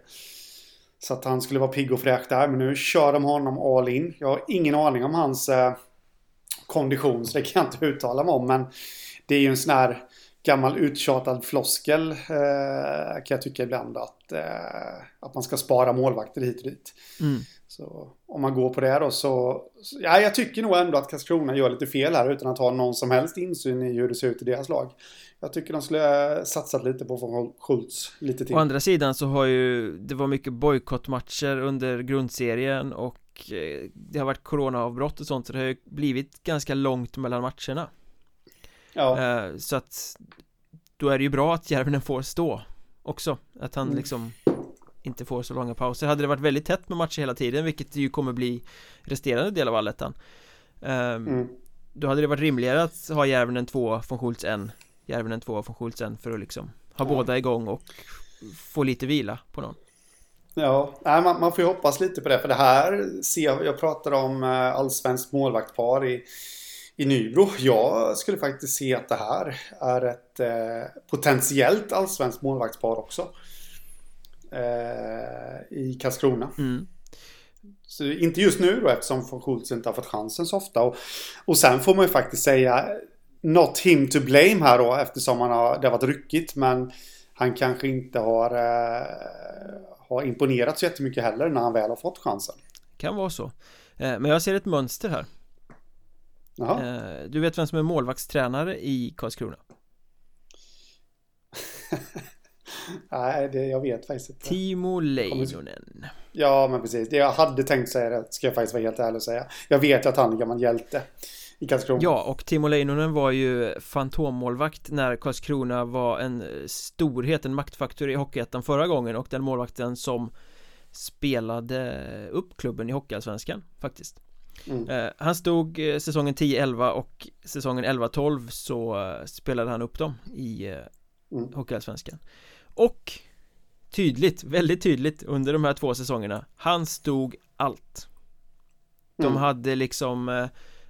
Så att han skulle vara pigg och fräsch där. Men nu kör de honom all in. Jag har ingen aning om hans eh, kondition så det kan jag inte uttala mig om. Men det är ju en sån här gammal uttjatad floskel eh, kan jag tycka ibland att, eh, att man ska spara målvakter hit och dit. Mm. Så om man går på det då så, ja jag tycker nog ändå att Karlskrona gör lite fel här utan att ha någon som helst insyn i hur det ser ut i deras lag. Jag tycker de skulle satsat lite på von Schultz lite till. Å andra sidan så har ju det var mycket bojkottmatcher under grundserien och eh, det har varit coronaavbrott och sånt så det har ju blivit ganska långt mellan matcherna. Ja. Eh, så att då är det ju bra att Järvinen får stå också. Att han mm. Inte får så långa pauser. Hade det varit väldigt tätt med matcher hela tiden, vilket det ju kommer bli resterande del av allettan. Ehm, mm. Då hade det varit rimligare att ha Järvinen två, von Schultz en Järvinen två från Schultzen för att liksom ha ja. båda igång och få lite vila på någon. Ja, nej, man, man får ju hoppas lite på det. För det här ser jag, jag pratade om eh, allsvenskt målvaktpar i, i Nybro. Jag skulle faktiskt se att det här är ett eh, potentiellt allsvenskt målvaktspar också. Eh, I Karlskrona. Mm. Så inte just nu då eftersom von Schultz inte har fått chansen så ofta. Och, och sen får man ju faktiskt säga not him to blame här då eftersom han har, det har varit ryckigt men han kanske inte har, eh, har imponerat så jättemycket heller när han väl har fått chansen. Kan vara så. Eh, men jag ser ett mönster här. Eh, du vet vem som är målvaktstränare i Karlskrona? Nej, det, jag vet faktiskt inte. Timo Leinonen. Ja, men precis. Det jag hade tänkt säga det, ska jag faktiskt vara helt ärlig och säga. Jag vet att han är gammal hjälte i Karlskrona. Ja, och Timo Leinonen var ju fantommålvakt när Karlskrona var en storhet, en maktfaktor i Hockeyettan förra gången och den målvakten som spelade upp klubben i Hockeyallsvenskan faktiskt. Mm. Eh, han stod eh, säsongen 10-11 och säsongen 11-12 så eh, spelade han upp dem i mm. Hockeyallsvenskan. Och tydligt, väldigt tydligt under de här två säsongerna, han stod allt. De mm. hade liksom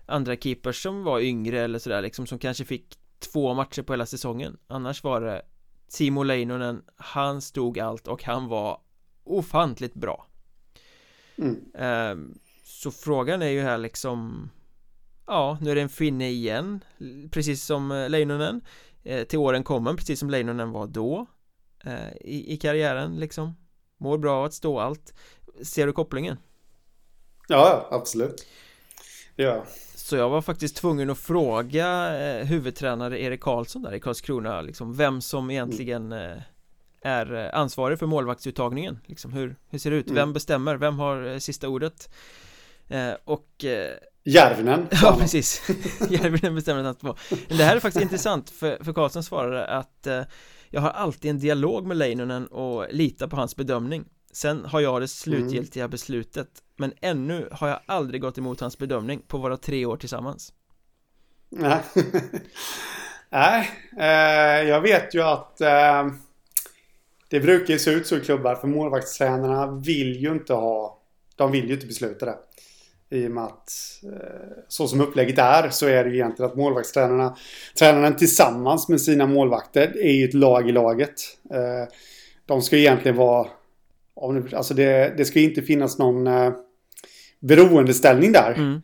andra keepers som var yngre eller sådär liksom som kanske fick två matcher på hela säsongen annars var det Timo Leinonen han stod allt och han var ofantligt bra mm. um, så frågan är ju här liksom ja nu är det en finne igen precis som eh, Leinonen eh, till åren kommen precis som Leinonen var då eh, i, i karriären liksom mår bra att stå allt ser du kopplingen? Ja, absolut. Ja. Så jag var faktiskt tvungen att fråga eh, huvudtränare Erik Karlsson där i Karlskrona liksom vem som egentligen eh, är eh, ansvarig för målvaktsuttagningen liksom hur, hur ser det ut? Mm. Vem bestämmer? Vem har eh, sista ordet? Eh, och eh, Järvinen. Ja, precis. Järvinen bestämde att han två. Det här är faktiskt intressant för, för Karlsson svarade att eh, jag har alltid en dialog med Leinonen och litar på hans bedömning. Sen har jag det slutgiltiga mm. beslutet Men ännu har jag aldrig gått emot hans bedömning på våra tre år tillsammans Nej, Nej eh, jag vet ju att eh, det brukar ju se ut så i klubbar för målvaktstränarna vill ju inte ha De vill ju inte besluta det. I och med att eh, så som upplägget är så är det ju egentligen att målvaktstränarna Tränaren tillsammans med sina målvakter är ju ett lag i laget. Eh, de ska egentligen vara Alltså det, det ska inte finnas någon eh, beroendeställning där. Mm.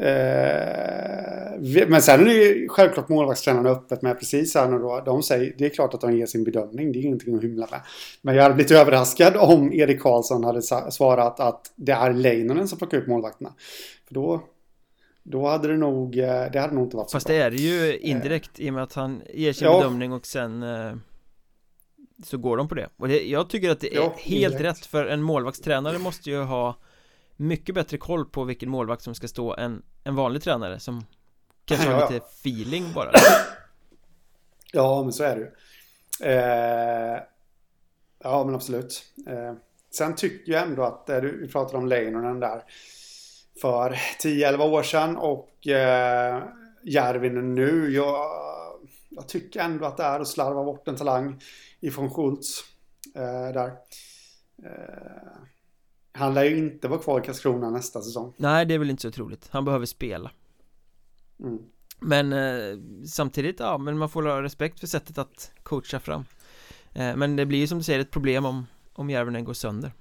Eh, men sen är det ju självklart målvaktstränarna öppet med precis här nu då. De säger, det är klart att de ger sin bedömning, det är ingenting att hymla med. Men jag hade blivit överraskad om Erik Karlsson hade svarat att det är Leinonen som plockar ut målvakterna. För då, då hade det nog, eh, det hade nog inte varit så Fast bra. det är det ju indirekt i och med att han ger sin ja. bedömning och sen eh, så går de på det och det, jag tycker att det är ja, helt indirekt. rätt för en målvaktstränare måste ju ha mycket bättre koll på vilken målvakt som ska stå än en vanlig tränare som kanske har lite feeling bara. Ja, men så är det ju. Eh, Ja, men absolut. Eh, Sen tycker jag ändå att, eh, vi pratade om Leinonen där För 10-11 år sedan och eh, Järvinen nu. Jag, jag tycker ändå att det är att slarva bort en talang ifrån Schultz eh, där. Eh, han lär ju inte vara kvar i Karlskrona nästa säsong Nej, det är väl inte så troligt Han behöver spela mm. Men eh, samtidigt, ja, men man får ha respekt för sättet att coacha fram eh, Men det blir ju som du säger ett problem om, om Järvenen går sönder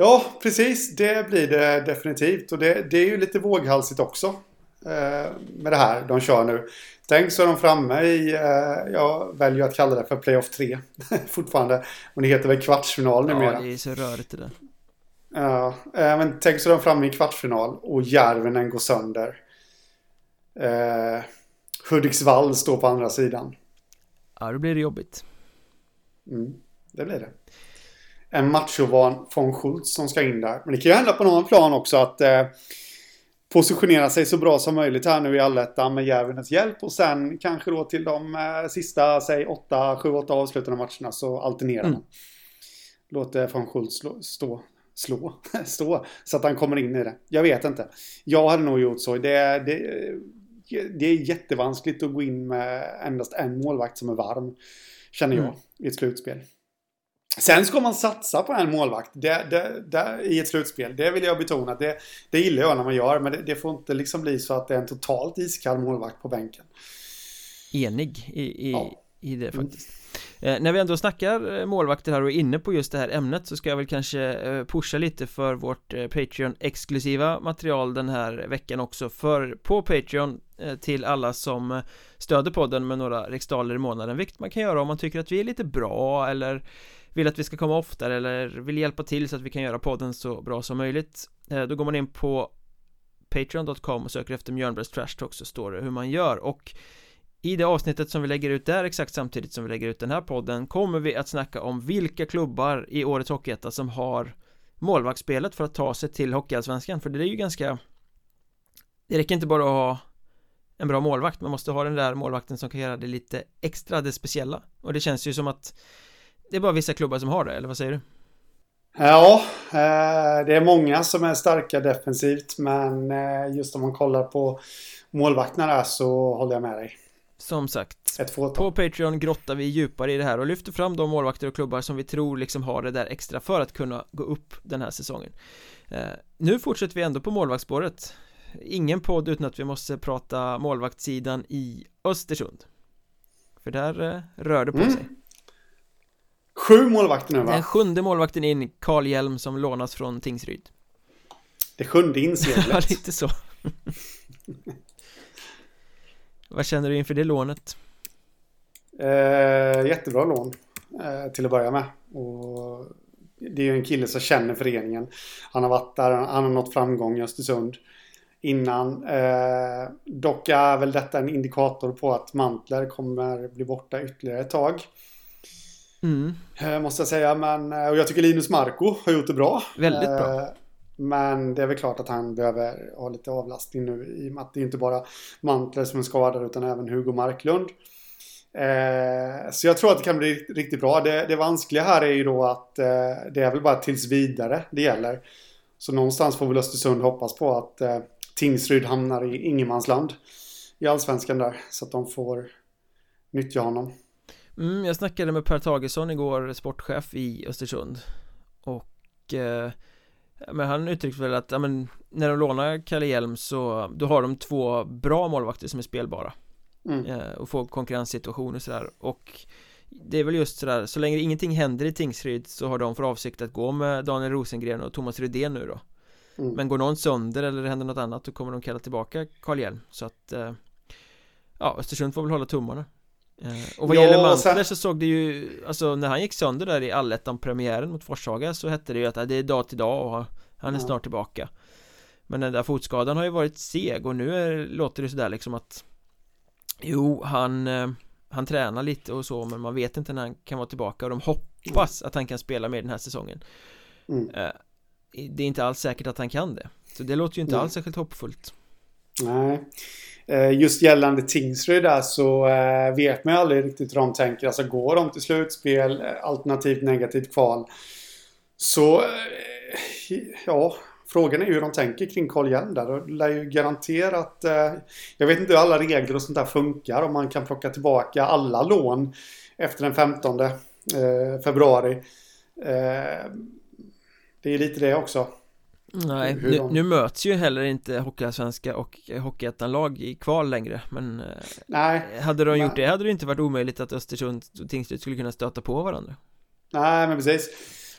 Ja, precis. Det blir det definitivt. Och det, det är ju lite våghalsigt också. Eh, med det här de kör nu. Tänk så är de framme i, eh, jag väljer att kalla det för Playoff 3 fortfarande. Men det heter väl kvartsfinal numera. Ja, det är så rörigt det där. Ja, eh, men tänk så är de framme i kvartsfinal och Järvenen går sönder. Eh, Hudiksvall står på andra sidan. Ja, då blir det jobbigt. Mm, det blir det. En machovan von Schultz som ska in där. Men det kan ju hända på någon plan också att eh, positionera sig så bra som möjligt här nu i allettan med Järvenens hjälp och sen kanske då till de eh, sista, säg 8, 7, 8 avslutande matcherna så alternerar mm. man. Låter van Schultz slå, stå, slå, stå så att han kommer in i det. Jag vet inte. Jag hade nog gjort så. Det, det, det är jättevanskligt att gå in med endast en målvakt som är varm. Känner jag mm. i ett slutspel. Sen ska man satsa på en målvakt det, det, det, i ett slutspel. Det vill jag betona. Det, det gillar jag när man gör. Men det, får inte liksom bli så att det är en totalt iskall målvakt på bänken. Enig i, i, ja. i det faktiskt. Eh, när vi ändå snackar eh, målvakter här och är inne på just det här ämnet så ska jag väl kanske eh, pusha lite för vårt eh, Patreon-exklusiva material den här veckan också för på Patreon Eh, till alla som eh, stöder podden med några riksdaler i månaden vilket man kan göra om man tycker att vi är lite bra eller vill att vi ska komma oftare eller vill hjälpa till så att vi kan göra podden så bra som möjligt. Eh, då går man in på Patreon.com och söker efter Mjölnbergs Trash Talk så står det hur man gör. Och i det avsnittet som vi lägger ut där exakt samtidigt som vi lägger ut den här podden kommer vi att snacka om vilka klubbar i årets Hockeyetta som har målvaktsspelet för att ta sig till Hockeyallsvenskan. För det är ju ganska det räcker inte bara att ha en bra målvakt man måste ha den där målvakten som kan göra det lite extra det speciella och det känns ju som att det är bara vissa klubbar som har det, eller vad säger du? Ja, eh, det är många som är starka defensivt men eh, just om man kollar på målvakterna där så håller jag med dig. Som sagt, på Patreon grottar vi djupare i det här och lyfter fram de målvakter och klubbar som vi tror liksom har det där extra för att kunna gå upp den här säsongen. Eh, nu fortsätter vi ändå på målvaktsspåret. Ingen podd utan att vi måste prata målvaktssidan i Östersund. För där rör det på mm. sig. Sju målvakter nu va? Den sjunde målvakten in, Karl Hjelm som lånas från Tingsryd Det sjunde inseglet Ja, lite så Vad känner du inför det lånet? Eh, jättebra lån eh, Till att börja med och Det är ju en kille som känner föreningen Han har varit där, han har nått framgång i Östersund Innan eh, Dock är väl detta en indikator på att Mantler kommer bli borta ytterligare ett tag Mm. Eh, måste jag säga. Men, eh, och jag tycker Linus Marco har gjort det bra. Väldigt bra. Eh, Men det är väl klart att han behöver ha lite avlastning nu i och med att det är inte bara Mantler som är skadad utan även Hugo Marklund. Eh, så jag tror att det kan bli riktigt bra. Det, det vanskliga här är ju då att eh, det är väl bara tills vidare det gäller. Så någonstans får väl Östersund hoppas på att eh, Tingsryd hamnar i ingenmansland i allsvenskan där. Så att de får nyttja honom. Mm, jag snackade med Per Tagesson igår, sportchef i Östersund. Och eh, men han uttryckte väl att ja, men, när de lånar Kalle Hjelm så då har de två bra målvakter som är spelbara. Mm. Eh, och får konkurrenssituationer och sådär. Och det är väl just sådär, så länge ingenting händer i Tingsryd så har de för avsikt att gå med Daniel Rosengren och Thomas Rydén nu då. Mm. Men går någon sönder eller det händer något annat då kommer de kalla tillbaka Karl Hjelm så att eh, Ja, Östersund får väl hålla tummarna eh, Och vad ja, gäller Mantler sen... så såg det ju Alltså när han gick sönder där i allettan-premiären mot Forshaga så hette det ju att det är dag till dag och han är ja. snart tillbaka Men den där fotskadan har ju varit seg och nu är, låter det sådär liksom att Jo, han eh, Han tränar lite och så men man vet inte när han kan vara tillbaka och de hoppas att han kan spela med den här säsongen mm. Det är inte alls säkert att han kan det Så det låter ju inte Nej. alls särskilt hoppfullt Nej eh, Just gällande Tingsryd där så eh, vet man ju aldrig riktigt hur de tänker Alltså går de till slutspel eh, Alternativt negativt kval Så Ja Frågan är ju hur de tänker kring Carl Hjelm där. Det lär ju garanterat... Eh, jag vet inte hur alla regler och sånt där funkar. Om man kan plocka tillbaka alla lån efter den 15 eh, februari. Eh, det är lite det också. Nej, nu, de... nu, möts ju heller inte Hockeyallsvenska och Hockeyettan-lag i kval längre Men eh, Nej, Hade de gjort det hade det inte varit omöjligt att Östersund och Tingsryd skulle kunna stöta på varandra. Nej, men precis.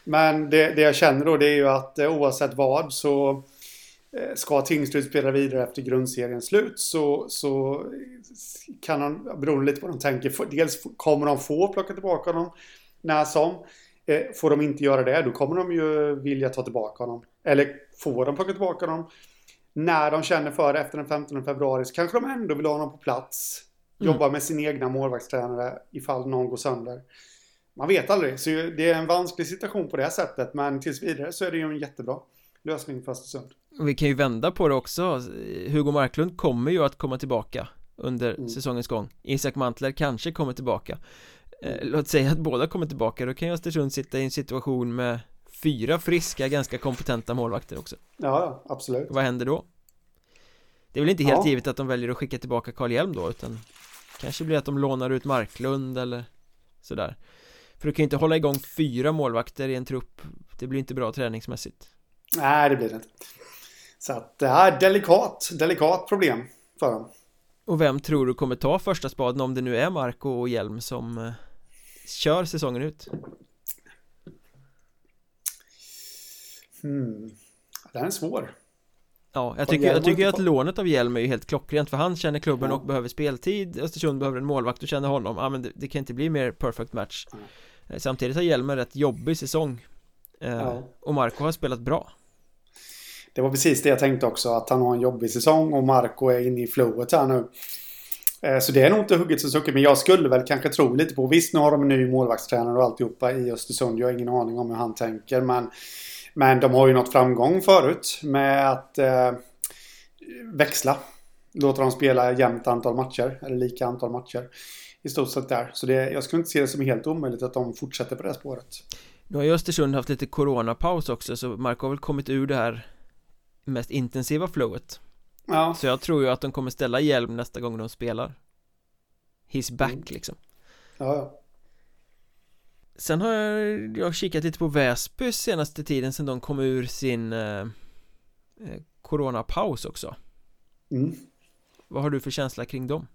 Men det, det jag känner då det är ju att eh, oavsett vad så eh, Ska Tingsryd spela vidare efter grundseriens slut så, så kan de, beroende lite på vad de tänker, dels kommer de få plocka tillbaka honom när som får de inte göra det, då kommer de ju vilja ta tillbaka honom. Eller får de plocka tillbaka honom när de känner för det efter den 15 februari så kanske de ändå vill ha honom på plats. Mm. Jobba med sin egna målvaktstränare ifall någon går sönder. Man vet aldrig, så det är en vansklig situation på det sättet. Men tills vidare så är det ju en jättebra lösning för Östersund. Vi kan ju vända på det också. Hugo Marklund kommer ju att komma tillbaka under mm. säsongens gång. Isak Mantler kanske kommer tillbaka eh, Låt säga att båda kommer tillbaka Då kan ju Östersund sitta i en situation med Fyra friska, ganska kompetenta målvakter också. Ja, absolut. Vad händer då? Det är väl inte helt ja. givet att de väljer att skicka tillbaka Karl Hjelm då utan Kanske blir att de lånar ut Marklund eller Sådär. För du kan ju inte hålla igång fyra målvakter i en trupp. Det blir inte bra träningsmässigt. Nej, det blir det inte. Så att det är delikat, delikat problem för dem. Och vem tror du kommer ta första spaden om det nu är Marco och Hjelm som eh, kör säsongen ut? Hmm. Den är svår Ja, jag tycker, jag tycker att lånet av Hjelm är ju helt klockrent för han känner klubben ja. och behöver speltid Östersund behöver en målvakt och känner honom Ja men det, det kan inte bli mer perfect match ja. Samtidigt har Hjelm en rätt jobbig säsong eh, ja. Och Marco har spelat bra Det var precis det jag tänkte också att han har en jobbig säsong och Marco är inne i flowet här nu Eh, Eh, så det är nog inte hugget som sucket. Men jag skulle väl kanske tro lite på. Visst, nu har de en ny målvaktstränare och alltihopa i Östersund. Jag har ingen aning om hur han tänker. Men, men de har ju nått framgång förut med att eh, växla. Låta dem spela jämnt antal matcher. Eller lika antal matcher. I stort sett där. Så det, jag skulle inte se det som helt omöjligt att de fortsätter på det spåret. Nu har ju Östersund haft lite coronapaus också. Så Mark har väl kommit ur det här mest intensiva flowet. Ja. Så jag tror ju att de kommer ställa hjälm nästa gång de spelar His back mm. liksom Ja, ja Sen har jag, jag kikat lite på Väsby senaste tiden sen de kom ur sin eh, eh, Coronapaus också mm. Vad har du för känsla kring dem?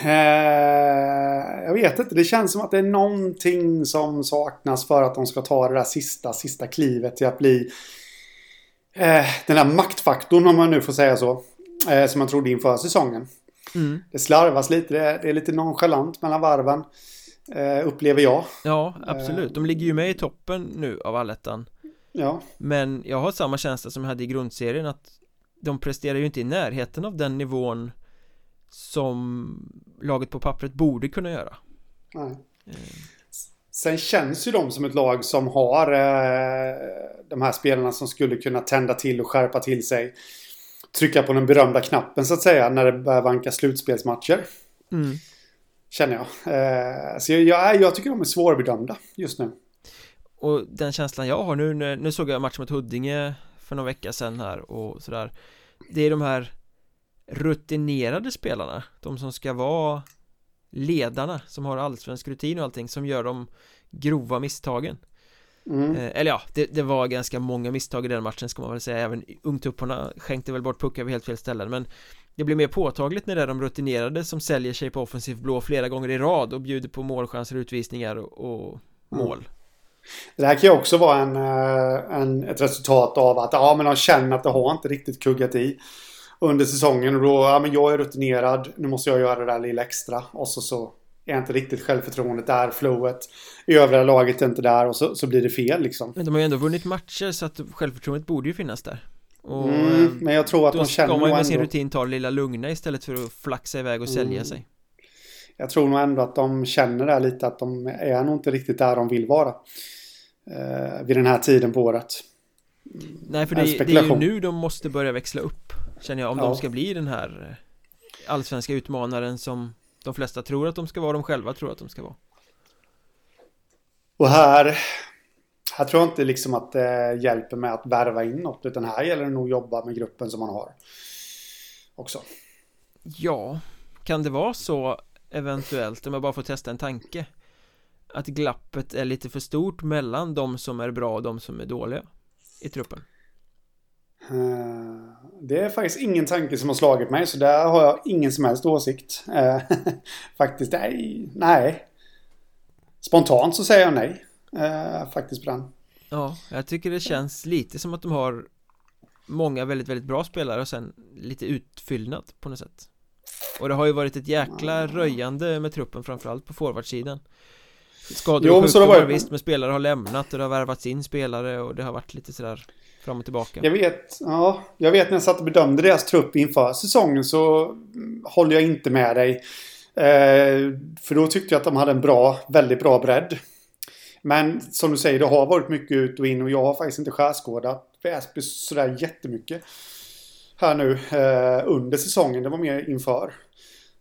Eh, jag vet inte, det känns som att det är någonting som saknas för att de ska ta det där sista, sista klivet till att bli eh, den här maktfaktorn om man nu får säga så. Eh, som man trodde inför säsongen. Mm. Det slarvas lite, det är, det är, lite nonchalant mellan varven. Eh, upplever jag. Ja, absolut. De ligger ju med i toppen nu av allettan. Ja. Men jag har samma känsla som jag hade i grundserien att de presterar ju inte i närheten av den nivån som laget på pappret borde kunna göra. Nej. Sen känns ju de som ett lag som har eh, de här spelarna som skulle kunna tända till och skärpa till sig. Trycka på den berömda knappen så att säga när det börjar vanka slutspelsmatcher. Mm. Känner jag. Eh, så jag, jag, jag tycker de är svårbedömda just nu. Och den känslan jag har nu, nu såg jag matchen mot Huddinge för några vecka sedan här och sådär Det är de här rutinerade spelarna, de som ska vara ledarna som har allsvensk rutin och allting som gör de grova misstagen Mm. eh, Eller ja, det, det, var ganska många misstag i den matchen ska man väl säga Även ungtupparna skänkte väl bort puckar vid helt fel ställen men Det blir mer påtagligt när det är de rutinerade som säljer sig på offensiv blå flera gånger i rad och bjuder på målchanser, utvisningar och, och mål mm. Det här kan ju också vara en, eh, en, ett resultat av att ja, men de känner att det har inte riktigt kuggat i under säsongen. Och då, ja men jag är rutinerad, nu måste jag göra det där lilla extra. Och så, så är inte riktigt självförtroendet där, flowet. I övriga laget är inte där och så, så blir det fel liksom. Men de har ju ändå vunnit matcher så att självförtroendet borde ju finnas där. Och, mm, men jag tror att de känner Då ska man ju med sin rutin ta det lilla lugna istället för att flaxa iväg och sälja mm. sig. Jag tror nog ändå att de känner det lite att de är nog inte riktigt där de vill vara. Eh, vid den här tiden på året. Nej, för det, det, är ju nu de måste börja växla upp. Känner jag, om ja. de ska bli den här eh, allsvenska utmanaren som de flesta tror att de ska vara, de själva tror att de ska vara. Och här, här tror jag inte liksom att det hjälper med att värva in något, utan här gäller det nog att jobba med gruppen som man har. Också. Ja, kan det vara så eventuellt, om jag bara får testa en tanke att glappet är lite för stort mellan de som är bra och de som är dåliga i truppen? Uh, det är faktiskt ingen tanke som har slagit mig så där har jag ingen som helst åsikt. Uh, faktiskt, nej, nej. Spontant så säger jag nej. Uh, faktiskt på den. Ja, jag tycker det känns lite som att de har många väldigt, väldigt bra spelare och sen lite utfyllnad på något sätt. Och det har ju varit ett jäkla röjande med truppen framförallt på forwardsidan Skador och sjukdomar visst, men spelare har lämnat och det har värvats in spelare och det har varit lite sådär fram och tillbaka. Jag vet, ja, jag vet när jag satt och bedömde deras trupp inför säsongen så håller jag inte med dig. Eh, för då tyckte jag att de hade en bra, väldigt bra bredd. Men som du säger, det har varit mycket ut och in och jag har faktiskt inte skärskådat Väsby sådär jättemycket här nu eh, under säsongen. Det var mer inför.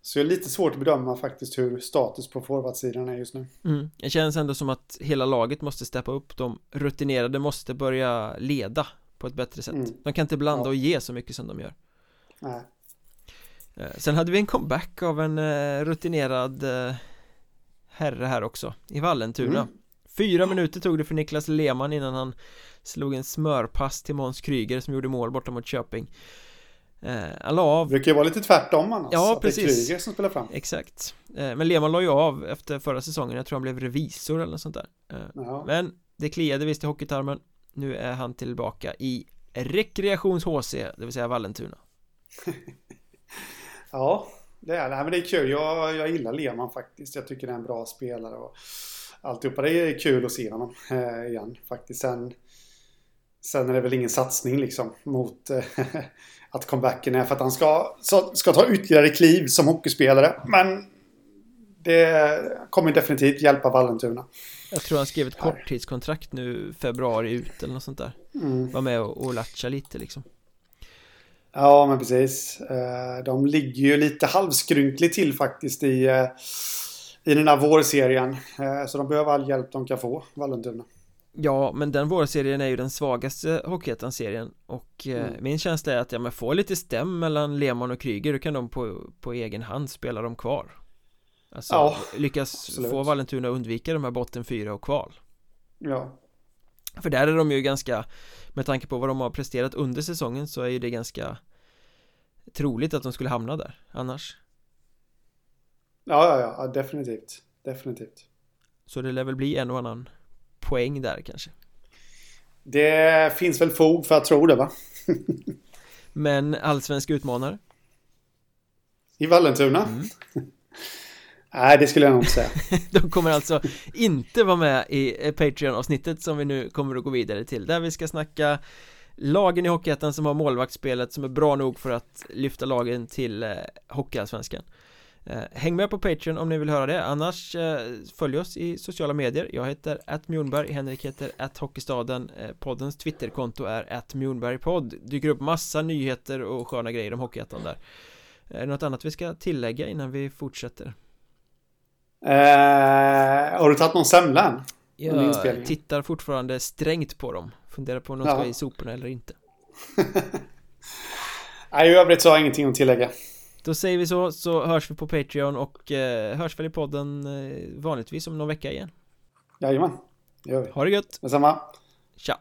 Så det är lite svårt att bedöma faktiskt hur status på forwardsidan är just nu. Mm. Det känns ändå som att hela laget måste steppa upp. De rutinerade måste börja leda på ett bättre sätt. Mm. De kan inte blanda ja. och ge så mycket som de gör. Nej. Eh, sen hade vi en comeback av en eh, rutinerad eh, herre här också i Vallentuna. Mm. Fyra minuter tog det för Niklas Lehmann innan han slog en smörpass till Måns Kryger som gjorde mål borta mot Köping. Eh, han la av Det brukar ju vara lite tvärtom annars. Ja, att precis det är Kryger som spelar fram. Exakt. Eh, Men Lehmann la ju av efter förra säsongen. Jag tror han blev revisor eller något sånt där. Eh, Men det kliade visst i hockeytarmen. Nu är han tillbaka i Rekreations-HC Det vill säga Vallentuna. Ja det är, nej, men det är kul, jag, jag gillar Lehmann faktiskt. Jag tycker det är en bra spelare och Alltihopa, det är kul att se honom eh, igen faktiskt. Sen Sen är det väl ingen satsning liksom mot eh, att comebacken är för att han ska, ska ta ytterligare kliv som hockeyspelare. Men det kommer definitivt hjälpa Vallentuna. Jag tror han skrev ett korttidskontrakt nu februari ut eller något sånt där. Mm. Var med och, och latcha lite liksom. Ja, men precis. Eh, de ligger ju lite halvskrynkligt till faktiskt i, eh, i den här vårserien. Eh, så de behöver all hjälp de kan få, Vallentuna. Ja, men den vårserien är ju den svagaste Hockeyettan-serien och eh, mm. min känsla är att ja, men får lite stäm mellan Lehmann och Kryger då kan de på, på egen hand spela dem kvar. Alltså ja, lyckas absolut. få Vallentuna undvika de här botten fyra och kval. Ja. För där är de ju ganska Med tanke på vad de har presterat under säsongen så är ju det ganska Troligt att de skulle hamna där annars. Ja, ja, ja, definitivt. Definitivt. Så det lär väl bli en och annan poäng där kanske Det finns väl fog för att tro det va? Men allsvensk utmanare? I Vallentuna? Mm. Nej, det skulle jag nog inte säga De kommer alltså inte vara med i Patreon-avsnittet som vi nu kommer att gå vidare till Där vi ska snacka lagen i Hockeyettan som har målvaktsspelet som är bra nog för att lyfta lagen till eh, Hockeyallsvenskan häng med på Patreon om ni vill höra det, annars eh, följ oss i sociala medier. Jag heter att Mjornberg, Henrik heter att Hockeystaden eh, Poddens Twitterkonto är att Mjornbergpodd Dyker upp massa nyheter och sköna grejer om Hockeyettan där. Är det något annat vi ska tillägga innan vi fortsätter? Eh, har du tagit någon semla än? Jag tittar fortfarande strängt på dem. Funderar på om de ska ja. i soporna eller inte. Nej, i övrigt så har jag ingenting att tillägga då säger vi så, så hörs vi på Patreon och eh, hörs väl i podden eh, vanligtvis om någon vecka igen Jajamän, det gör vi Ha det gött! Detsamma! Tja!